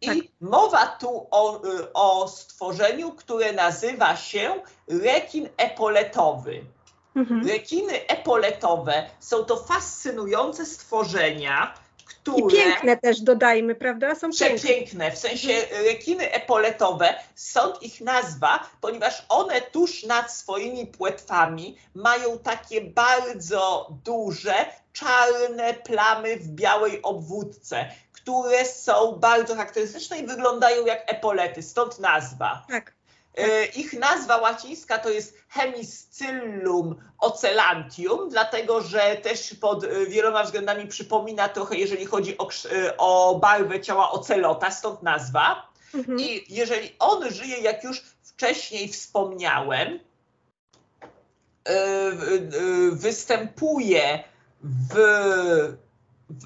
I tak. mowa tu o, o stworzeniu, które nazywa się rekin epoletowy. Mhm. Rekiny epoletowe są to fascynujące stworzenia, które... I piękne też dodajmy, prawda? Są przepiękne, w sensie rekiny epoletowe, stąd ich nazwa, ponieważ one tuż nad swoimi płetwami mają takie bardzo duże, czarne plamy w białej obwódce, które są bardzo charakterystyczne i wyglądają jak epolety, stąd nazwa. Tak. E, ich nazwa łacińska to jest Hemiscyllum ocelantium, dlatego że też pod e, wieloma względami przypomina trochę, jeżeli chodzi o, e, o barwę ciała ocelota, stąd nazwa. Mhm. I jeżeli on żyje, jak już wcześniej wspomniałem, występuje w w,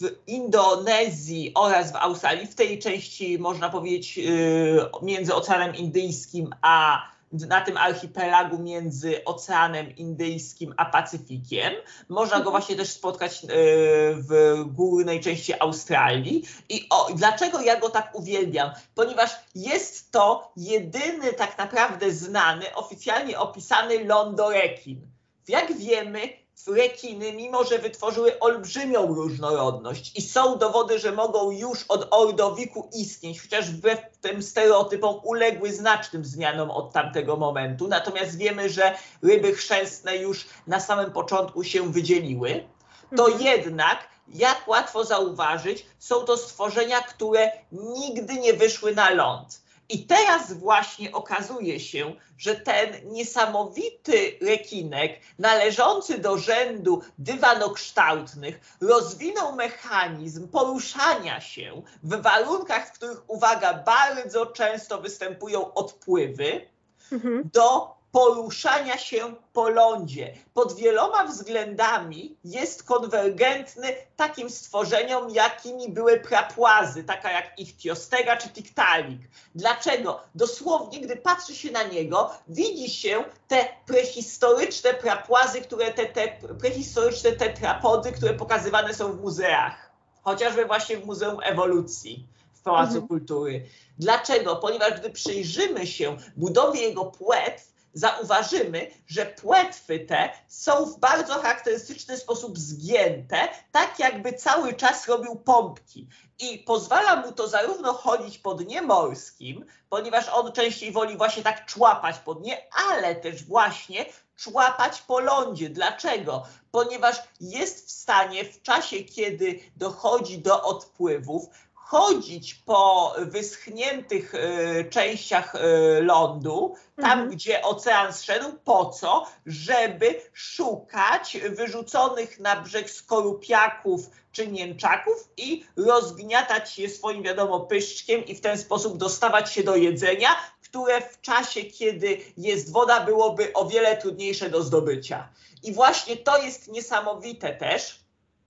w, Indonezji oraz w Australii, w tej części można powiedzieć y, między Oceanem Indyjskim a na tym archipelagu między Oceanem Indyjskim a Pacyfikiem. Można go mhm. właśnie też spotkać y, w górnej części Australii. I o, dlaczego ja go tak uwielbiam? Ponieważ jest to jedyny tak naprawdę znany, oficjalnie opisany lądorekin. Jak wiemy, rekiny, mimo że wytworzyły olbrzymią różnorodność i są dowody, że mogą już od ordowiku istnieć, chociaż wbrew tym stereotypom uległy znacznym zmianom od tamtego momentu. Natomiast wiemy, że ryby chrzęstne już na samym początku się wydzieliły. To mhm. jednak, jak łatwo zauważyć, są to stworzenia, które nigdy nie wyszły na ląd i teraz właśnie okazuje się, że ten niesamowity rekinek, należący do rzędu dywanokształtnych, rozwinął mechanizm poruszania się w warunkach, w których, uwaga, bardzo często występują odpływy, mhm. do poruszania się po lądzie. Pod wieloma względami jest konwergentny takim stworzeniom, jakimi były prapłazy, taka jak Ichtiostega czy Tiktalik. Dlaczego? Dosłownie, gdy patrzy się na niego, widzi się te prehistoryczne prapłazy, które te, te prehistoryczne tetrapody, które pokazywane są w muzeach. Chociażby właśnie w Muzeum Ewolucji w Pałacu mhm. Kultury. Dlaczego? Ponieważ gdy przyjrzymy się budowie jego płetw, zauważymy, że płetwy te są w bardzo charakterystyczny sposób zgięte, tak jakby cały czas robił pompki. I pozwala mu to zarówno chodzić po dnie morskim, ponieważ on częściej woli właśnie tak człapać po dnie, ale też właśnie człapać po lądzie. Dlaczego? Ponieważ jest w stanie w czasie, kiedy dochodzi do odpływów, chodzić po wyschniętych y, częściach y, lądu, tam mhm. gdzie ocean zszedł, po co? Żeby szukać wyrzuconych na brzeg skorupiaków czy niemczaków i rozgniatać je swoim, wiadomo, pyszczkiem i w ten sposób dostawać się do jedzenia, które w czasie, kiedy jest woda, byłoby o wiele trudniejsze do zdobycia. I właśnie to jest niesamowite też,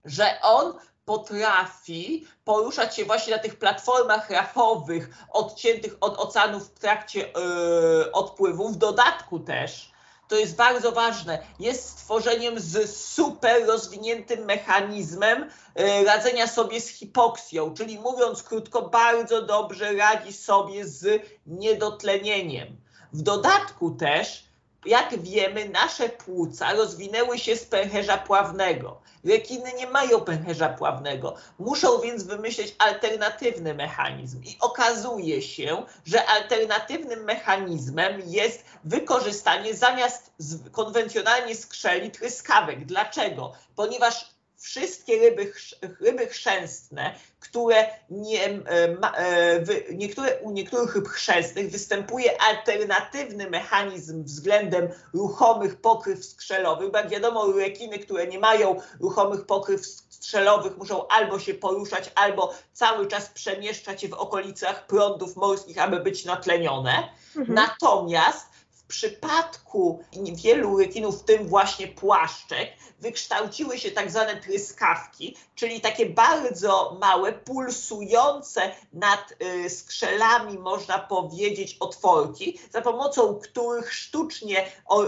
że on potrafi poruszać się właśnie na tych platformach rafowych odciętych od oceanów w trakcie yy, odpływu. W dodatku też, to jest bardzo ważne, jest stworzeniem z super rozwiniętym mechanizmem yy, radzenia sobie z hipoksją, czyli mówiąc krótko, bardzo dobrze radzi sobie z niedotlenieniem. W dodatku też jak wiemy, nasze płuca rozwinęły się z pęcherza pławnego. Rekiny nie mają pęcherza pławnego. Muszą więc wymyśleć alternatywny mechanizm. I okazuje się, że alternatywnym mechanizmem jest wykorzystanie zamiast konwencjonalnie skrzeli tryskawek. Dlaczego? Ponieważ wszystkie ryby, ryby chrzęstne, które nie, e, ma, e, niektóre, u niektórych ryb chrzęstnych występuje alternatywny mechanizm względem ruchomych pokryw skrzelowych, bo jak wiadomo rekiny, które nie mają ruchomych pokryw strzelowych muszą albo się poruszać, albo cały czas przemieszczać się w okolicach prądów morskich, aby być natlenione. Mhm. Natomiast przypadku wielu rekinów, w tym właśnie płaszczek, wykształciły się tak zwane tryskawki, czyli takie bardzo małe, pulsujące nad y, skrzelami, można powiedzieć, otworki, za pomocą których sztucznie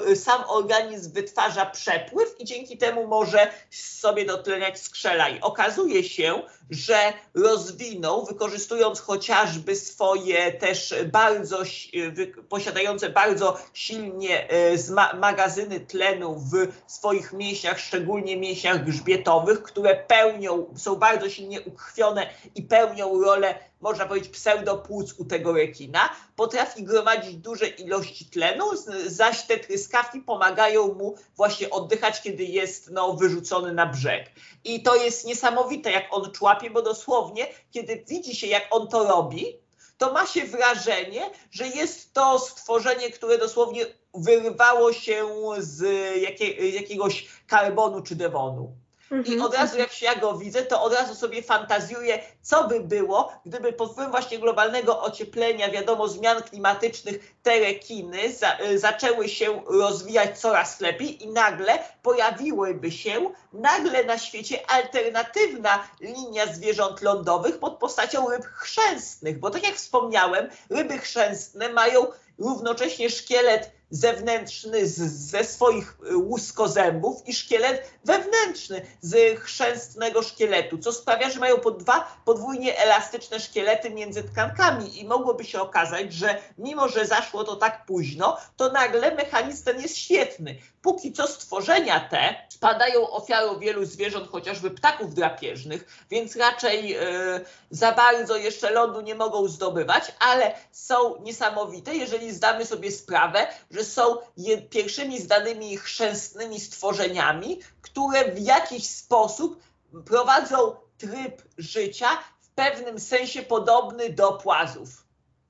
y, sam organizm wytwarza przepływ i dzięki temu może sobie dotleniać skrzela. I okazuje się, że rozwinął, wykorzystując chociażby swoje też bardzo, posiadające bardzo silnie y, magazyny tlenu w swoich mięśniach szczególnie mięśniach grzbietowych, które pełnią, są bardzo silnie ukrwione i pełnią rolę, można powiedzieć, pseudopłuc u tego rekina, potrafi gromadzić duże ilości tlenu, zaś te tryskawki pomagają mu właśnie oddychać, kiedy jest no, wyrzucony na brzeg. I to jest niesamowite, jak on człapie, bo dosłownie, kiedy widzi się, jak on to robi, to ma się wrażenie, że jest to stworzenie, które dosłownie wyrwało się z jakie, jakiegoś karbonu czy dewonu. I mhm, od razu, jak się ja go widzę, to od razu sobie fantazjuję, co by było, gdyby pod wpływem właśnie globalnego ocieplenia, wiadomo, zmian klimatycznych, te rekiny za, y, zaczęły się rozwijać coraz lepiej i nagle pojawiłyby się nagle na świecie alternatywna linia zwierząt lądowych pod postacią ryb chrzęstnych. Bo tak jak wspomniałem, ryby chrzęstne mają równocześnie szkielet zewnętrzny z, ze swoich y, łuskozębów i szkielet wewnętrzny z chrzęstnego szkieletu, co sprawia, że mają po dwa podwójnie elastyczne szkielety między tkankami i mogłoby się okazać, że mimo, że zaszło to tak późno, to nagle mechanizm ten jest świetny. Póki co stworzenia te spadają ofiarą wielu zwierząt, chociażby ptaków drapieżnych, więc raczej yy, za bardzo jeszcze lądu nie mogą zdobywać, ale są niesamowite, jeżeli zdamy sobie sprawę, że są pierwszymi zdanymi chrzęstnymi stworzeniami, które w jakiś sposób prowadzą tryb życia w pewnym sensie podobny do płazów.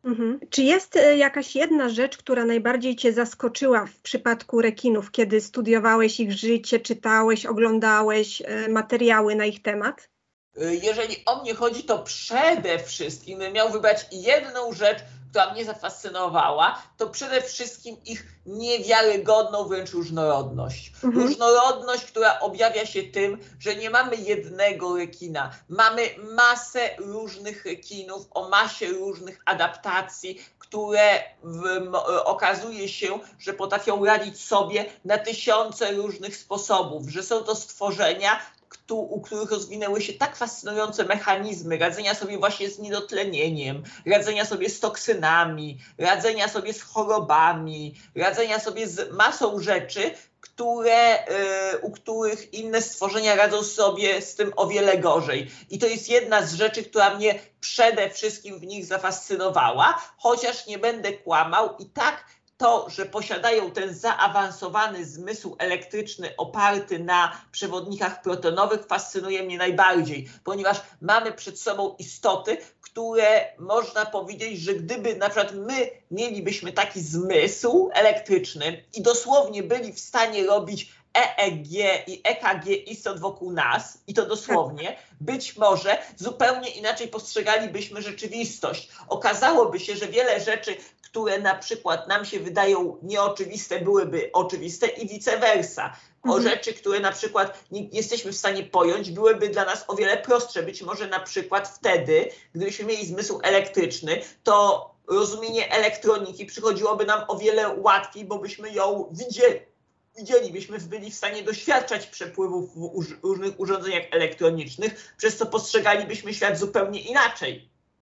Mhm. Czy jest e, jakaś jedna rzecz, która najbardziej Cię zaskoczyła w przypadku rekinów, kiedy studiowałeś ich życie, czytałeś, oglądałeś e, materiały na ich temat? E, jeżeli o mnie chodzi, to przede wszystkim miał wybrać jedną rzecz, która mnie zafascynowała, to przede wszystkim ich niewiarygodną wręcz różnorodność. Mhm. Różnorodność, która objawia się tym, że nie mamy jednego rekina. Mamy masę różnych rekinów o masie różnych adaptacji, które w, okazuje się, że potrafią radzić sobie na tysiące różnych sposobów, że są to stworzenia, u których rozwinęły się tak fascynujące mechanizmy radzenia sobie właśnie z niedotlenieniem, radzenia sobie z toksynami, radzenia sobie z chorobami, radzenia sobie z masą rzeczy, które, y, u których inne stworzenia radzą sobie z tym o wiele gorzej. I to jest jedna z rzeczy, która mnie przede wszystkim w nich zafascynowała, chociaż nie będę kłamał i tak to, że posiadają ten zaawansowany zmysł elektryczny oparty na przewodnikach protonowych, fascynuje mnie najbardziej, ponieważ mamy przed sobą istoty, które można powiedzieć, że gdyby na przykład my mielibyśmy taki zmysł elektryczny i dosłownie byli w stanie robić EEG i EKG istot wokół nas, i to dosłownie, być może zupełnie inaczej postrzegalibyśmy rzeczywistość. Okazałoby się, że wiele rzeczy, które na przykład nam się wydają nieoczywiste, byłyby oczywiste i vice versa. O mhm. rzeczy, które na przykład nie jesteśmy w stanie pojąć, byłyby dla nas o wiele prostsze. Być może na przykład wtedy, gdybyśmy mieli zmysł elektryczny, to rozumienie elektroniki przychodziłoby nam o wiele łatwiej, bo byśmy ją widzieli widzielibyśmy, byli w stanie doświadczać przepływów w różnych urządzeniach elektronicznych, przez co postrzegalibyśmy świat zupełnie inaczej.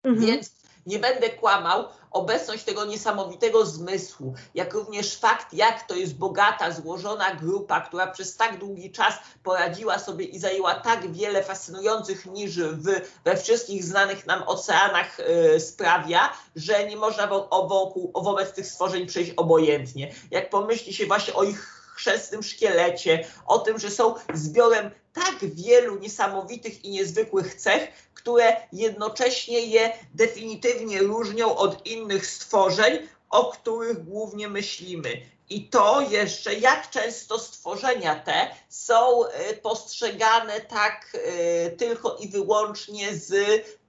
Mhm. Więc nie będę kłamał, obecność tego niesamowitego zmysłu, jak również fakt, jak to jest bogata, złożona grupa, która przez tak długi czas poradziła sobie i zajęła tak wiele fascynujących niż w, we wszystkich znanych nam oceanach yy, sprawia, że nie można wokół, wobec tych stworzeń przejść obojętnie. Jak pomyśli się właśnie o ich chrzestnym szkielecie, o tym, że są zbiorem tak wielu niesamowitych i niezwykłych cech, które jednocześnie je definitywnie różnią od innych stworzeń, o których głównie myślimy. I to jeszcze, jak często stworzenia te są y, postrzegane tak y, tylko i wyłącznie z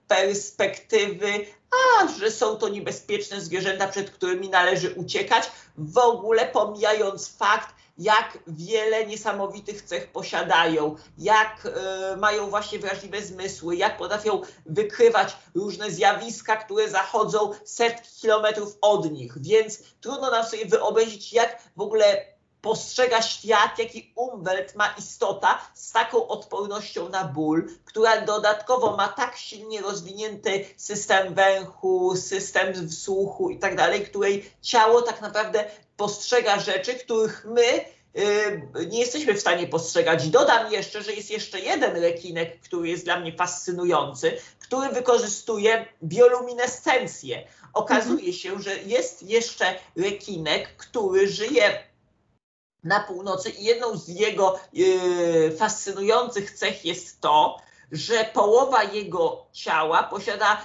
perspektywy, a że są to niebezpieczne zwierzęta, przed którymi należy uciekać, w ogóle pomijając fakt, jak wiele niesamowitych cech posiadają, jak y, mają właśnie wrażliwe zmysły, jak potrafią wykrywać różne zjawiska, które zachodzą setki kilometrów od nich. Więc trudno nam sobie wyobrazić, jak w ogóle postrzega świat, jaki umwelt ma istota z taką odpornością na ból, która dodatkowo ma tak silnie rozwinięty system węchu, system słuchu i tak dalej, której ciało tak naprawdę postrzega rzeczy, których my yy, nie jesteśmy w stanie postrzegać. Dodam jeszcze, że jest jeszcze jeden rekinek, który jest dla mnie fascynujący, który wykorzystuje bioluminescencję. Okazuje się, że jest jeszcze rekinek, który żyje na północy i jedną z jego yy, fascynujących cech jest to, że połowa jego ciała posiada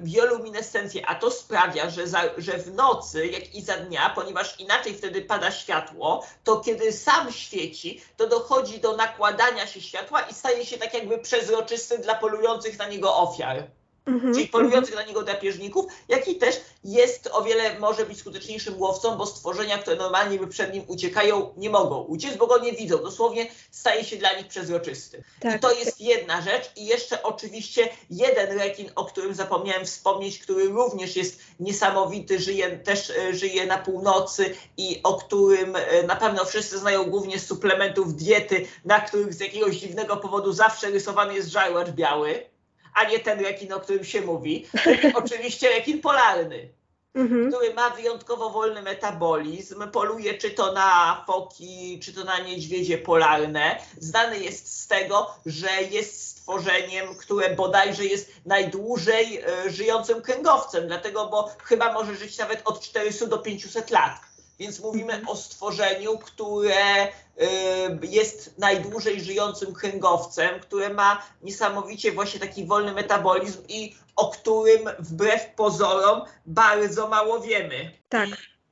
bioluminescencję, a to sprawia, że, za, że w nocy, jak i za dnia, ponieważ inaczej wtedy pada światło, to kiedy sam świeci, to dochodzi do nakładania się światła i staje się tak jakby przezroczysty dla polujących na niego ofiar. Mhm, czyli polujących na niego drapieżników, jak i też jest o wiele, może być skuteczniejszym łowcą, bo stworzenia, które normalnie by przed nim uciekają, nie mogą uciec, bo go nie widzą. Dosłownie staje się dla nich przezroczysty. Tak. I to jest jedna rzecz. I jeszcze oczywiście jeden rekin, o którym zapomniałem wspomnieć, który również jest niesamowity, żyje, też e, żyje na północy i o którym e, na pewno wszyscy znają głównie z suplementów diety, na których z jakiegoś dziwnego powodu zawsze rysowany jest żarłacz biały a nie ten rekin, o którym się mówi. Oczywiście rekin polarny, mhm. który ma wyjątkowo wolny metabolizm, poluje czy to na foki, czy to na niedźwiedzie polarne. Znany jest z tego, że jest stworzeniem, które bodajże jest najdłużej e, żyjącym kręgowcem, dlatego, bo chyba może żyć nawet od 400 do 500 lat. Więc mówimy o stworzeniu, które y, jest najdłużej żyjącym kręgowcem, które ma niesamowicie właśnie taki wolny metabolizm i o którym wbrew pozorom bardzo mało wiemy. Tak.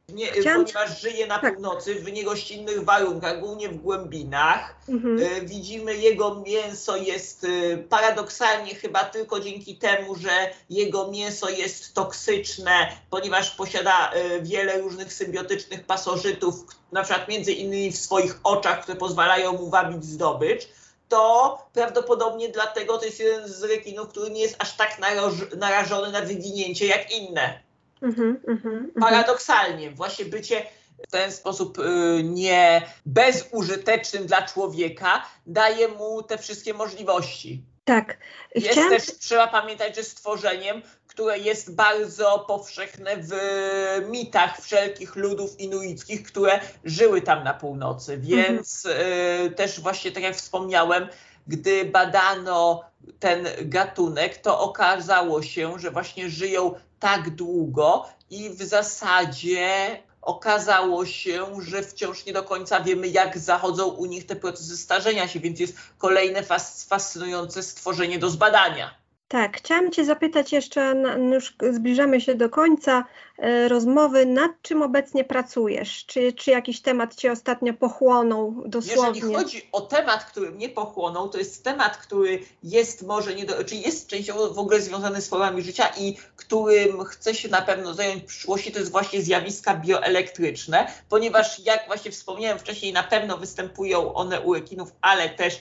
Nie, Chciałam... ponieważ żyje na tak. północy w niegościnnych warunkach, głównie w głębinach. Mhm. Y, widzimy, jego mięso jest y, paradoksalnie chyba tylko dzięki temu, że jego mięso jest toksyczne, ponieważ posiada y, wiele różnych symbiotycznych pasożytów, na przykład między innymi w swoich oczach, które pozwalają mu wabić zdobycz to prawdopodobnie dlatego to jest jeden z rekinów, który nie jest aż tak narażony na wyginięcie jak inne. Mhm, mhm, mhm. Paradoksalnie, właśnie bycie w ten sposób y, nie bezużytecznym dla człowieka daje mu te wszystkie możliwości. Tak. Jest Chciałam... też, trzeba pamiętać, że stworzeniem, które jest bardzo powszechne w mitach wszelkich ludów inuickich, które żyły tam na północy. Więc y, też właśnie, tak jak wspomniałem, gdy badano ten gatunek, to okazało się, że właśnie żyją tak długo i w zasadzie okazało się, że wciąż nie do końca wiemy, jak zachodzą u nich te procesy starzenia się, więc jest kolejne fascynujące stworzenie do zbadania. Tak, chciałam Cię zapytać jeszcze, już zbliżamy się do końca rozmowy, nad czym obecnie pracujesz? Czy, czy jakiś temat Cię ostatnio pochłonął dosłownie? Jeżeli chodzi o temat, który mnie pochłonął, to jest temat, który jest może nie do, czy jest częściowo w ogóle związany z formami życia i którym chcę się na pewno zająć w przyszłości, to jest właśnie zjawiska bioelektryczne, ponieważ jak właśnie wspomniałem wcześniej, na pewno występują one u rekinów, ale też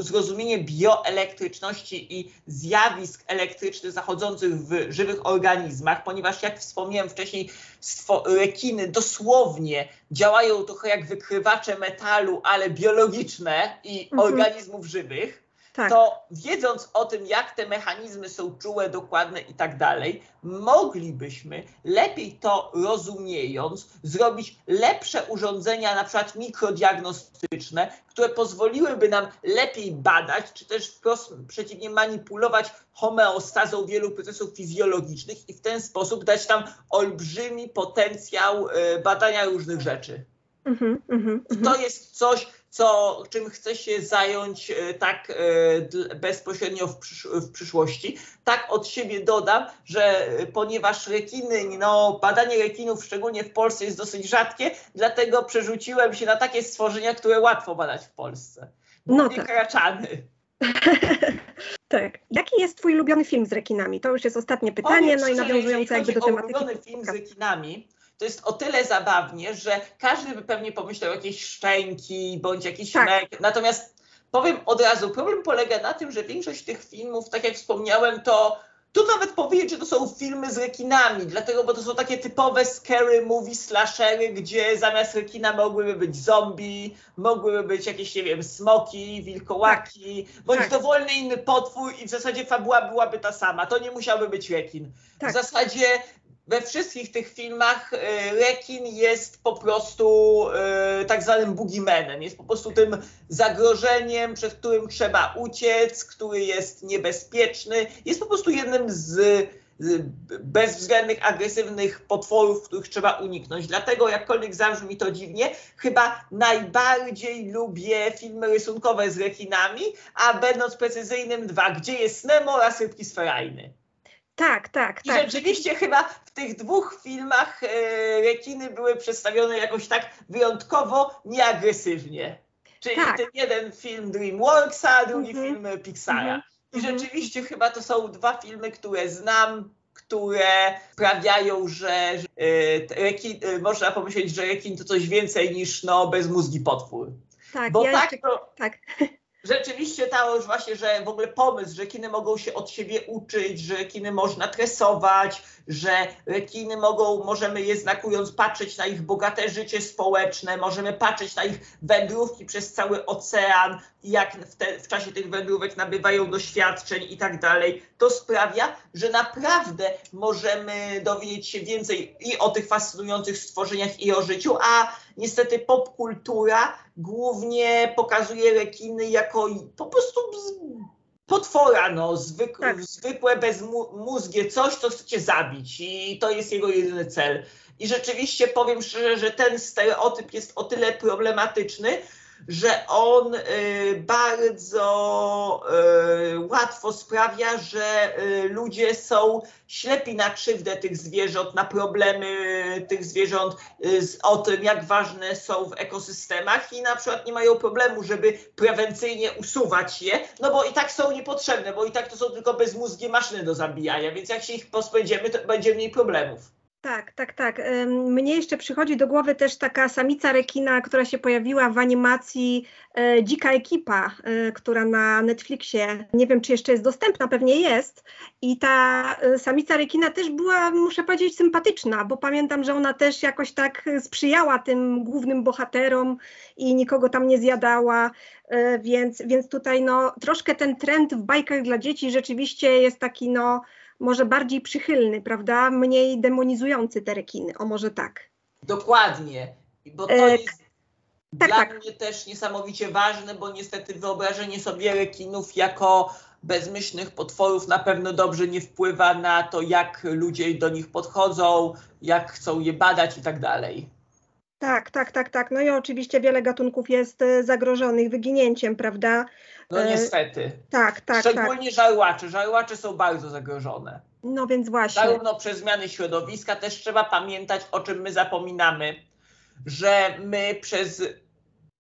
zrozumienie bioelektryczności i zjawisk elektrycznych zachodzących w żywych organizmach, ponieważ jak wspomniałem wcześniej, rekiny dosłownie działają trochę jak wykrywacze metalu, ale biologiczne i mhm. organizmów żywych tak. to wiedząc o tym, jak te mechanizmy są czułe, dokładne i tak dalej, moglibyśmy lepiej to rozumiejąc, zrobić lepsze urządzenia, na przykład mikrodiagnostyczne, które pozwoliłyby nam lepiej badać, czy też wprost przeciwnie manipulować homeostazą wielu procesów fizjologicznych i w ten sposób dać tam olbrzymi potencjał e, badania różnych rzeczy. Mhm, mhm, I to jest coś, co, czym chcę się zająć e, tak e, bezpośrednio w, przysz w przyszłości. Tak od siebie dodam, że e, ponieważ rekiny, no, badanie rekinów, szczególnie w Polsce, jest dosyć rzadkie, dlatego przerzuciłem się na takie stworzenia, które łatwo badać w Polsce. No tak. kraczany. tak. Jaki jest twój ulubiony film z rekinami? To już jest ostatnie pytanie, no i nawiązujące jakby do tematyki. ulubiony film z rekinami, to jest o tyle zabawnie, że każdy by pewnie pomyślał jakieś szczęki bądź jakiś tak. mek. Natomiast powiem od razu, problem polega na tym, że większość tych filmów, tak jak wspomniałem, to tu nawet powiedzieć, że to są filmy z rekinami, dlatego, bo to są takie typowe scary movie slashery, gdzie zamiast rekina mogłyby być zombie, mogłyby być jakieś, nie wiem, smoki, wilkołaki, tak. bądź tak. dowolny inny potwór i w zasadzie fabuła byłaby ta sama. To nie musiałby być rekin. Tak. W zasadzie we wszystkich tych filmach e, rekin jest po prostu e, tak zwanym boogeymanem, jest po prostu tym zagrożeniem, przed którym trzeba uciec, który jest niebezpieczny, jest po prostu jednym z bezwzględnych, agresywnych potworów, których trzeba uniknąć. Dlatego, jakkolwiek zabrzmi to dziwnie, chyba najbardziej lubię filmy rysunkowe z rekinami, a będąc precyzyjnym dwa, Gdzie jest Nemo oraz Rybki Sferajny. Tak, tak, I tak. rzeczywiście chyba w tych dwóch filmach e, rekiny były przedstawione jakoś tak wyjątkowo nieagresywnie. Czyli tak. ten jeden film DreamWorksa, drugi mm -hmm. film Pixara. Mm -hmm. I mhm. rzeczywiście chyba to są dwa filmy, które znam, które sprawiają, że, że e, rekin, e, można pomyśleć, że rekin to coś więcej niż no, bezmózgi potwór. Tak, Bo ja tak, jeszcze, to, tak rzeczywiście to już właśnie, że w ogóle pomysł, że kiny mogą się od siebie uczyć, że kiny można tresować, że rekiny mogą, możemy je znakując patrzeć na ich bogate życie społeczne, możemy patrzeć na ich wędrówki przez cały ocean, jak w, te, w czasie tych wędrówek nabywają doświadczeń i tak dalej. To sprawia, że naprawdę możemy dowiedzieć się więcej i o tych fascynujących stworzeniach i o życiu, a niestety popkultura głównie pokazuje rekiny jako po prostu potwora, no, zwyk, tak. zwykłe bezmózgie, coś, co chcecie zabić i to jest jego jedyny cel. I rzeczywiście powiem szczerze, że ten stereotyp jest o tyle problematyczny, że on y, bardzo y, łatwo sprawia, że y, ludzie są ślepi na krzywdę tych zwierząt, na problemy tych zwierząt, o tym, jak ważne są w ekosystemach i na przykład nie mają problemu, żeby prewencyjnie usuwać je, no bo i tak są niepotrzebne, bo i tak to są tylko bezmózgie maszyny do zabijania, więc jak się ich pozbędziemy, to będzie mniej problemów. Tak, tak, tak. Mnie jeszcze przychodzi do głowy też taka samica rekina, która się pojawiła w animacji e, Dzika Ekipa, e, która na Netflixie, nie wiem czy jeszcze jest dostępna, pewnie jest. I ta e, samica rekina też była, muszę powiedzieć, sympatyczna, bo pamiętam, że ona też jakoś tak sprzyjała tym głównym bohaterom i nikogo tam nie zjadała. Więc, więc tutaj no, troszkę ten trend w bajkach dla dzieci rzeczywiście jest taki no może bardziej przychylny, prawda? Mniej demonizujący te rekiny, o może tak. Dokładnie, bo to e, jest tak, dla tak. mnie też niesamowicie ważne, bo niestety wyobrażenie sobie rekinów jako bezmyślnych potworów na pewno dobrze nie wpływa na to, jak ludzie do nich podchodzą, jak chcą je badać i tak dalej. Tak, tak, tak, tak. No i oczywiście wiele gatunków jest e, zagrożonych wyginięciem, prawda? No e, niestety. Tak, tak. Szczególnie tak. żarłacze. Żarłacze są bardzo zagrożone. No więc właśnie. Zarówno przez zmiany środowiska też trzeba pamiętać, o czym my zapominamy, że my przez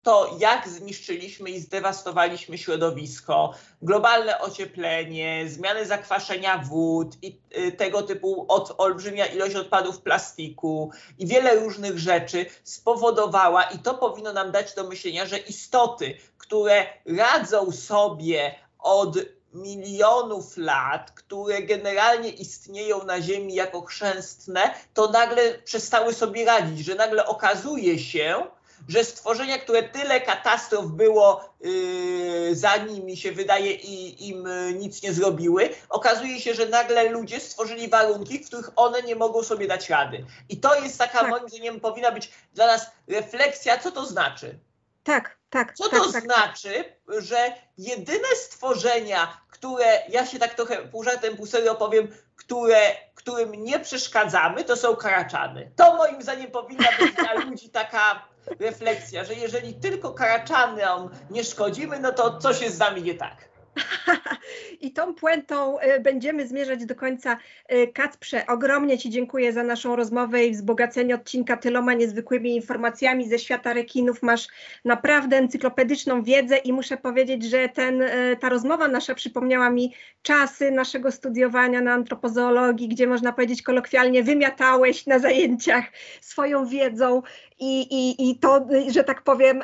to, jak zniszczyliśmy i zdewastowaliśmy środowisko, globalne ocieplenie, zmiany zakwaszenia wód i y, tego typu od, olbrzymia ilość odpadów plastiku i wiele różnych rzeczy spowodowała, i to powinno nam dać do myślenia, że istoty, które radzą sobie od milionów lat, które generalnie istnieją na Ziemi jako chrzęstne, to nagle przestały sobie radzić, że nagle okazuje się, że stworzenia, które tyle katastrof było yy, za nimi się wydaje i im yy, nic nie zrobiły, okazuje się, że nagle ludzie stworzyli warunki, w których one nie mogą sobie dać rady. I to jest taka, tak. moim zdaniem, powinna być dla nas refleksja, co to znaczy. Tak, tak. Co tak, to tak, znaczy, że jedyne stworzenia, które, ja się tak trochę pół żartem, pół serio powiem, które, którym nie przeszkadzamy, to są karaczany. To moim zdaniem powinna być dla ludzi taka refleksja, że jeżeli tylko karaczanom nie szkodzimy, no to coś jest z nami nie tak. I tą puentą e, będziemy zmierzać do końca. E, Kacprze, ogromnie Ci dziękuję za naszą rozmowę i wzbogacenie odcinka tyloma niezwykłymi informacjami ze świata rekinów. Masz naprawdę encyklopedyczną wiedzę i muszę powiedzieć, że ten, e, ta rozmowa nasza przypomniała mi czasy naszego studiowania na antropozoologii, gdzie można powiedzieć kolokwialnie wymiatałeś na zajęciach swoją wiedzą i, i, i to, że tak powiem,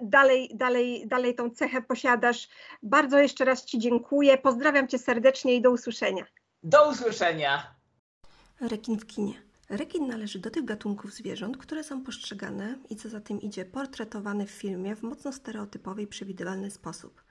dalej, dalej, dalej tą cechę posiadasz. Bardzo jeszcze raz Ci dziękuję. Pozdrawiam Cię serdecznie i do usłyszenia. Do usłyszenia. Rekin w kinie. Rekin należy do tych gatunków zwierząt, które są postrzegane i co za tym idzie, portretowane w filmie w mocno stereotypowy i przewidywalny sposób.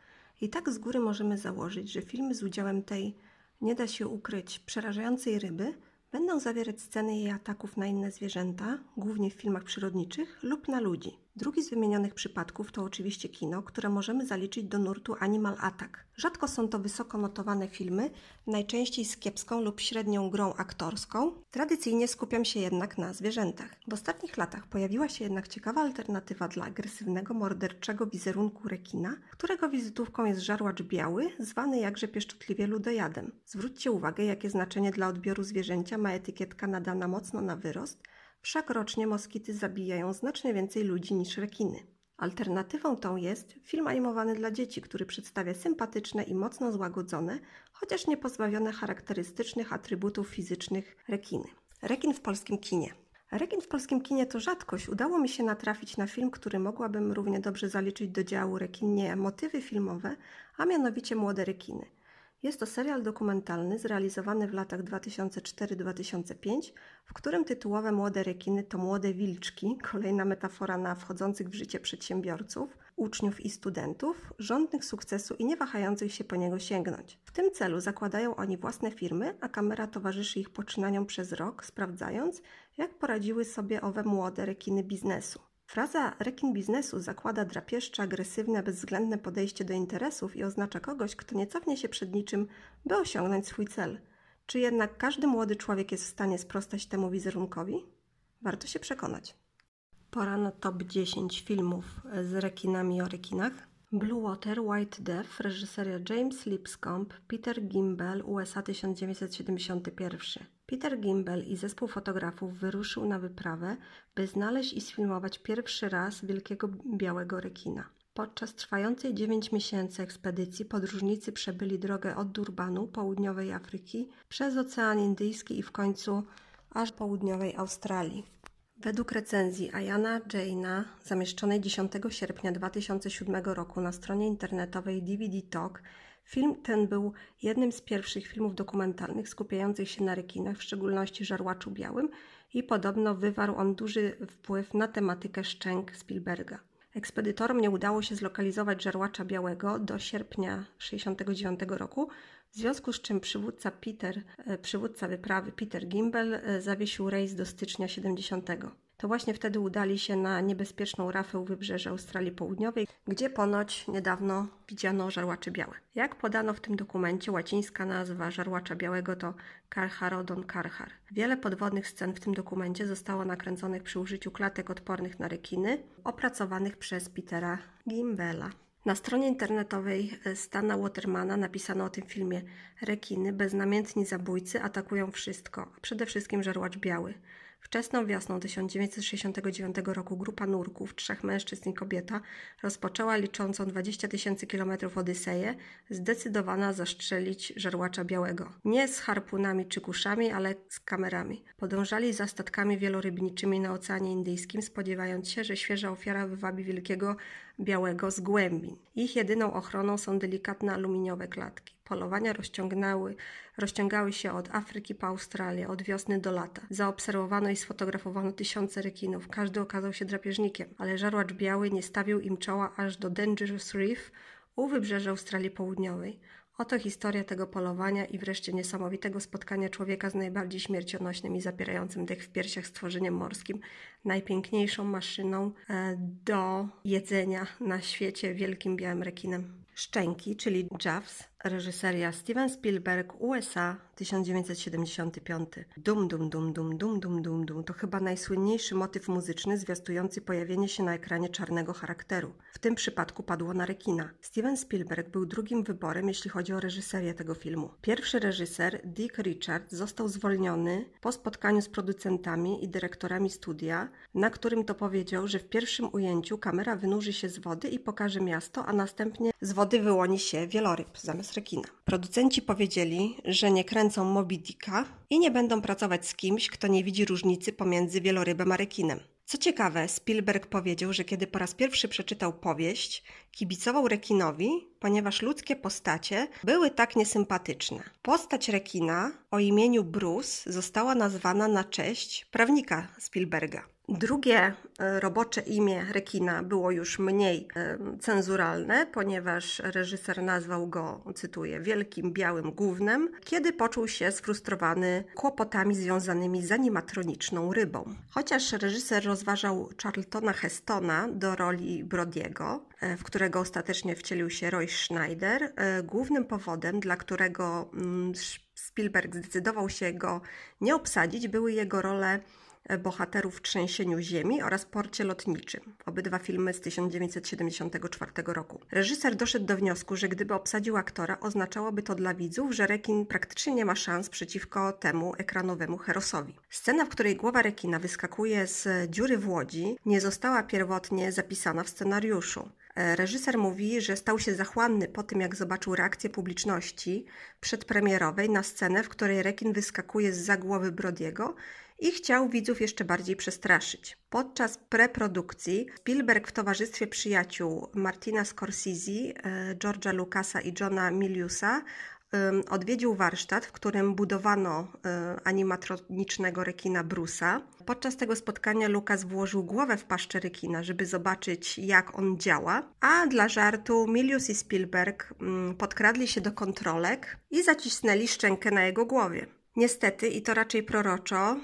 I tak z góry możemy założyć, że filmy z udziałem tej, nie da się ukryć, przerażającej ryby będą zawierać sceny jej ataków na inne zwierzęta, głównie w filmach przyrodniczych lub na ludzi. Drugi z wymienionych przypadków to oczywiście kino, które możemy zaliczyć do nurtu Animal Attack. Rzadko są to wysoko notowane filmy, najczęściej z kiepską lub średnią grą aktorską. Tradycyjnie skupiam się jednak na zwierzętach. W ostatnich latach pojawiła się jednak ciekawa alternatywa dla agresywnego, morderczego wizerunku rekina, którego wizytówką jest żarłacz biały, zwany jakże pieszczotliwie ludojadem. Zwróćcie uwagę, jakie znaczenie dla odbioru zwierzęcia ma etykietka nadana mocno na wyrost, Wszak rocznie moskity zabijają znacznie więcej ludzi niż rekiny. Alternatywą tą jest film animowany dla dzieci, który przedstawia sympatyczne i mocno złagodzone, chociaż nie pozbawione charakterystycznych atrybutów fizycznych rekiny. Rekin w polskim kinie. Rekin w polskim kinie to rzadkość. Udało mi się natrafić na film, który mogłabym równie dobrze zaliczyć do działu rekinie motywy filmowe, a mianowicie Młode rekiny. Jest to serial dokumentalny zrealizowany w latach 2004-2005, w którym tytułowe młode rekiny to młode wilczki, kolejna metafora na wchodzących w życie przedsiębiorców, uczniów i studentów, żądnych sukcesu i nie wahających się po niego sięgnąć. W tym celu zakładają oni własne firmy, a kamera towarzyszy ich poczynaniom przez rok, sprawdzając, jak poradziły sobie owe młode rekiny biznesu. Fraza rekin biznesu zakłada drapieżcze, agresywne, bezwzględne podejście do interesów i oznacza kogoś, kto nie cofnie się przed niczym, by osiągnąć swój cel. Czy jednak każdy młody człowiek jest w stanie sprostać temu wizerunkowi? Warto się przekonać. Pora na top 10 filmów z rekinami o rekinach. Blue Water, White Death, reżyseria James Lipscomb, Peter Gimbel, USA 1971. Peter Gimbel i zespół fotografów wyruszył na wyprawę, by znaleźć i sfilmować pierwszy raz wielkiego białego rekina. Podczas trwającej 9 miesięcy ekspedycji podróżnicy przebyli drogę od Durbanu, południowej Afryki, przez Ocean Indyjski i w końcu aż południowej Australii. Według recenzji Ayana Jaina, zamieszczonej 10 sierpnia 2007 roku na stronie internetowej DVD Talk, film ten był jednym z pierwszych filmów dokumentalnych skupiających się na rekinach, w szczególności żarłaczu białym i podobno wywarł on duży wpływ na tematykę szczęk Spielberga. Ekspedytorom nie udało się zlokalizować żarłacza białego do sierpnia 1969 roku, w związku z czym przywódca Peter, e, przywódca wyprawy Peter Gimbel e, zawiesił rejs do stycznia 70. To właśnie wtedy udali się na niebezpieczną rafę u wybrzeża Australii Południowej, gdzie ponoć niedawno widziano żarłacze białe. Jak podano w tym dokumencie, łacińska nazwa żarłacza białego to Carcharodon carchar. Wiele podwodnych scen w tym dokumencie zostało nakręconych przy użyciu klatek odpornych na rekiny, opracowanych przez Petera Gimbela. Na stronie internetowej e, Stana Watermana napisano o tym filmie Rekiny, beznamiętni zabójcy atakują wszystko, a przede wszystkim żarłacz biały. Wczesną wiosną 1969 roku grupa nurków, trzech mężczyzn i kobieta, rozpoczęła liczącą 20 tysięcy kilometrów Odyseję, zdecydowana zastrzelić żarłacza białego. Nie z harpunami czy kuszami, ale z kamerami. Podążali za statkami wielorybniczymi na Oceanie Indyjskim, spodziewając się, że świeża ofiara wywabi wielkiego białego z głębin. Ich jedyną ochroną są delikatne aluminiowe klatki. Polowania rozciągnęły, rozciągały się od Afryki po Australię, od wiosny do lata. Zaobserwowano i sfotografowano tysiące rekinów. Każdy okazał się drapieżnikiem, ale żarłacz biały nie stawił im czoła aż do Dangerous Reef u wybrzeża Australii Południowej. Oto historia tego polowania i wreszcie niesamowitego spotkania człowieka z najbardziej śmiercionośnym i zapierającym dech w piersiach stworzeniem morskim, najpiękniejszą maszyną e, do jedzenia na świecie wielkim białym rekinem. Szczęki, czyli jaws, Reżyseria Steven Spielberg, USA, 1975. Dum, dum, dum, dum, dum, dum, dum, dum. To chyba najsłynniejszy motyw muzyczny zwiastujący pojawienie się na ekranie czarnego charakteru. W tym przypadku padło na rekina. Steven Spielberg był drugim wyborem, jeśli chodzi o reżyserię tego filmu. Pierwszy reżyser, Dick Richard, został zwolniony po spotkaniu z producentami i dyrektorami studia, na którym to powiedział, że w pierwszym ujęciu kamera wynurzy się z wody i pokaże miasto, a następnie z wody wyłoni się wieloryb zamiast Producenci powiedzieli, że nie kręcą Moby Dicka i nie będą pracować z kimś, kto nie widzi różnicy pomiędzy wielorybem a rekinem. Co ciekawe, Spielberg powiedział, że kiedy po raz pierwszy przeczytał powieść, kibicował rekinowi, ponieważ ludzkie postacie były tak niesympatyczne. Postać rekina o imieniu Bruce została nazwana na cześć prawnika Spielberga. Drugie e, robocze imię rekina było już mniej e, cenzuralne, ponieważ reżyser nazwał go, cytuję, wielkim białym gównem, kiedy poczuł się sfrustrowany kłopotami związanymi z animatroniczną rybą. Chociaż reżyser rozważał Charltona Hestona do roli Brodiego, e, w którego ostatecznie wcielił się Roy Schneider, głównym powodem, dla którego mm, Spielberg zdecydował się go nie obsadzić, były jego role bohaterów w Trzęsieniu Ziemi oraz Porcie Lotniczym. Obydwa filmy z 1974 roku. Reżyser doszedł do wniosku, że gdyby obsadził aktora, oznaczałoby to dla widzów, że rekin praktycznie nie ma szans przeciwko temu ekranowemu herosowi. Scena, w której głowa rekina wyskakuje z dziury w łodzi, nie została pierwotnie zapisana w scenariuszu. Reżyser mówi, że stał się zachłanny po tym, jak zobaczył reakcję publiczności przedpremierowej na scenę, w której rekin wyskakuje z za głowy Brodiego i chciał widzów jeszcze bardziej przestraszyć. Podczas preprodukcji Spielberg w towarzystwie przyjaciół Martina Scorsese, e, George'a Lucasa i Johna Miliusa odwiedził warsztat, w którym budowano e, animatronicznego rekina Brusa. Podczas tego spotkania Lucas włożył głowę w paszczę rekina, żeby zobaczyć, jak on działa, a dla żartu Milius i Spielberg podkradli się do kontrolek i zacisnęli szczękę na jego głowie. Niestety, i to raczej proroczo,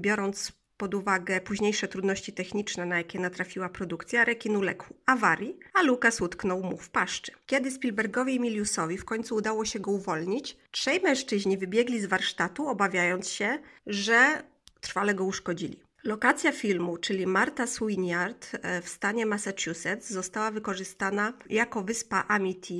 biorąc pod uwagę późniejsze trudności techniczne, na jakie natrafiła produkcja, rekin uległ awarii, a Lucas utknął mu w paszczy. Kiedy Spielbergowi i Miliusowi w końcu udało się go uwolnić, trzej mężczyźni wybiegli z warsztatu, obawiając się, że trwale go uszkodzili. Lokacja filmu, czyli Martha Swinyard e, w stanie Massachusetts, została wykorzystana jako wyspa Amity,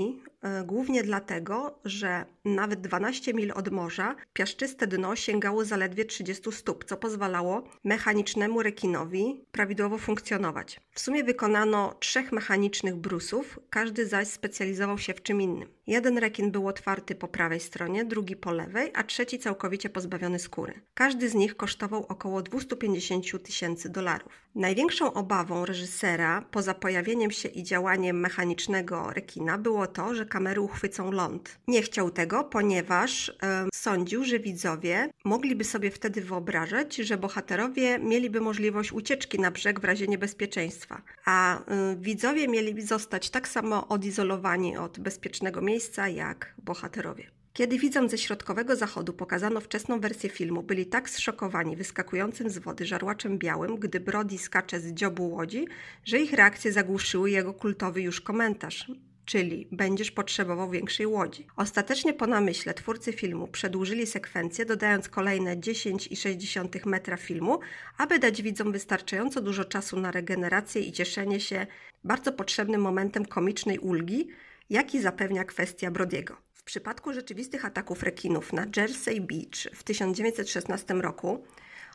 głównie dlatego, że nawet 12 mil od morza piaszczyste dno sięgało zaledwie 30 stóp, co pozwalało mechanicznemu rekinowi prawidłowo funkcjonować. W sumie wykonano trzech mechanicznych brusów, każdy zaś specjalizował się w czym innym. Jeden rekin był otwarty po prawej stronie, drugi po lewej, a trzeci całkowicie pozbawiony skóry. Każdy z nich kosztował około 250 tysięcy dolarów. Największą obawą reżysera, poza pojawieniem się i działaniem mechanicznego rekina, było to, że kamery uchwycą ląd. Nie chciał tego, ponieważ sądził, że widzowie mogliby sobie wtedy wyobrażać, że bohaterowie mieliby możliwość ucieczki na brzeg w razie niebezpieczeństwa, a e, widzowie mieliby zostać tak samo odizolowani od bezpiecznego miejsca jak bohaterowie. Kiedy widzom ze środkowego zachodu pokazano wczesną wersję filmu, byli tak zszokowani wyskakującym z wody żarłaczem białym, gdy Brody skacze z dziobu łodzi, że ich reakcje zagłuszyły jego kultowy już komentarz czyli będziesz potrzebował większej łodzi. Ostatecznie po namyśle twórcy filmu przedłużyli sekwencję, dodając kolejne 10,6 metra filmu, aby dać widzom wystarczająco dużo czasu na regenerację i cieszenie się bardzo potrzebnym momentem komicznej ulgi, jaki zapewnia kwestia Brodiego. W przypadku rzeczywistych ataków rekinów na Jersey Beach w 1916 roku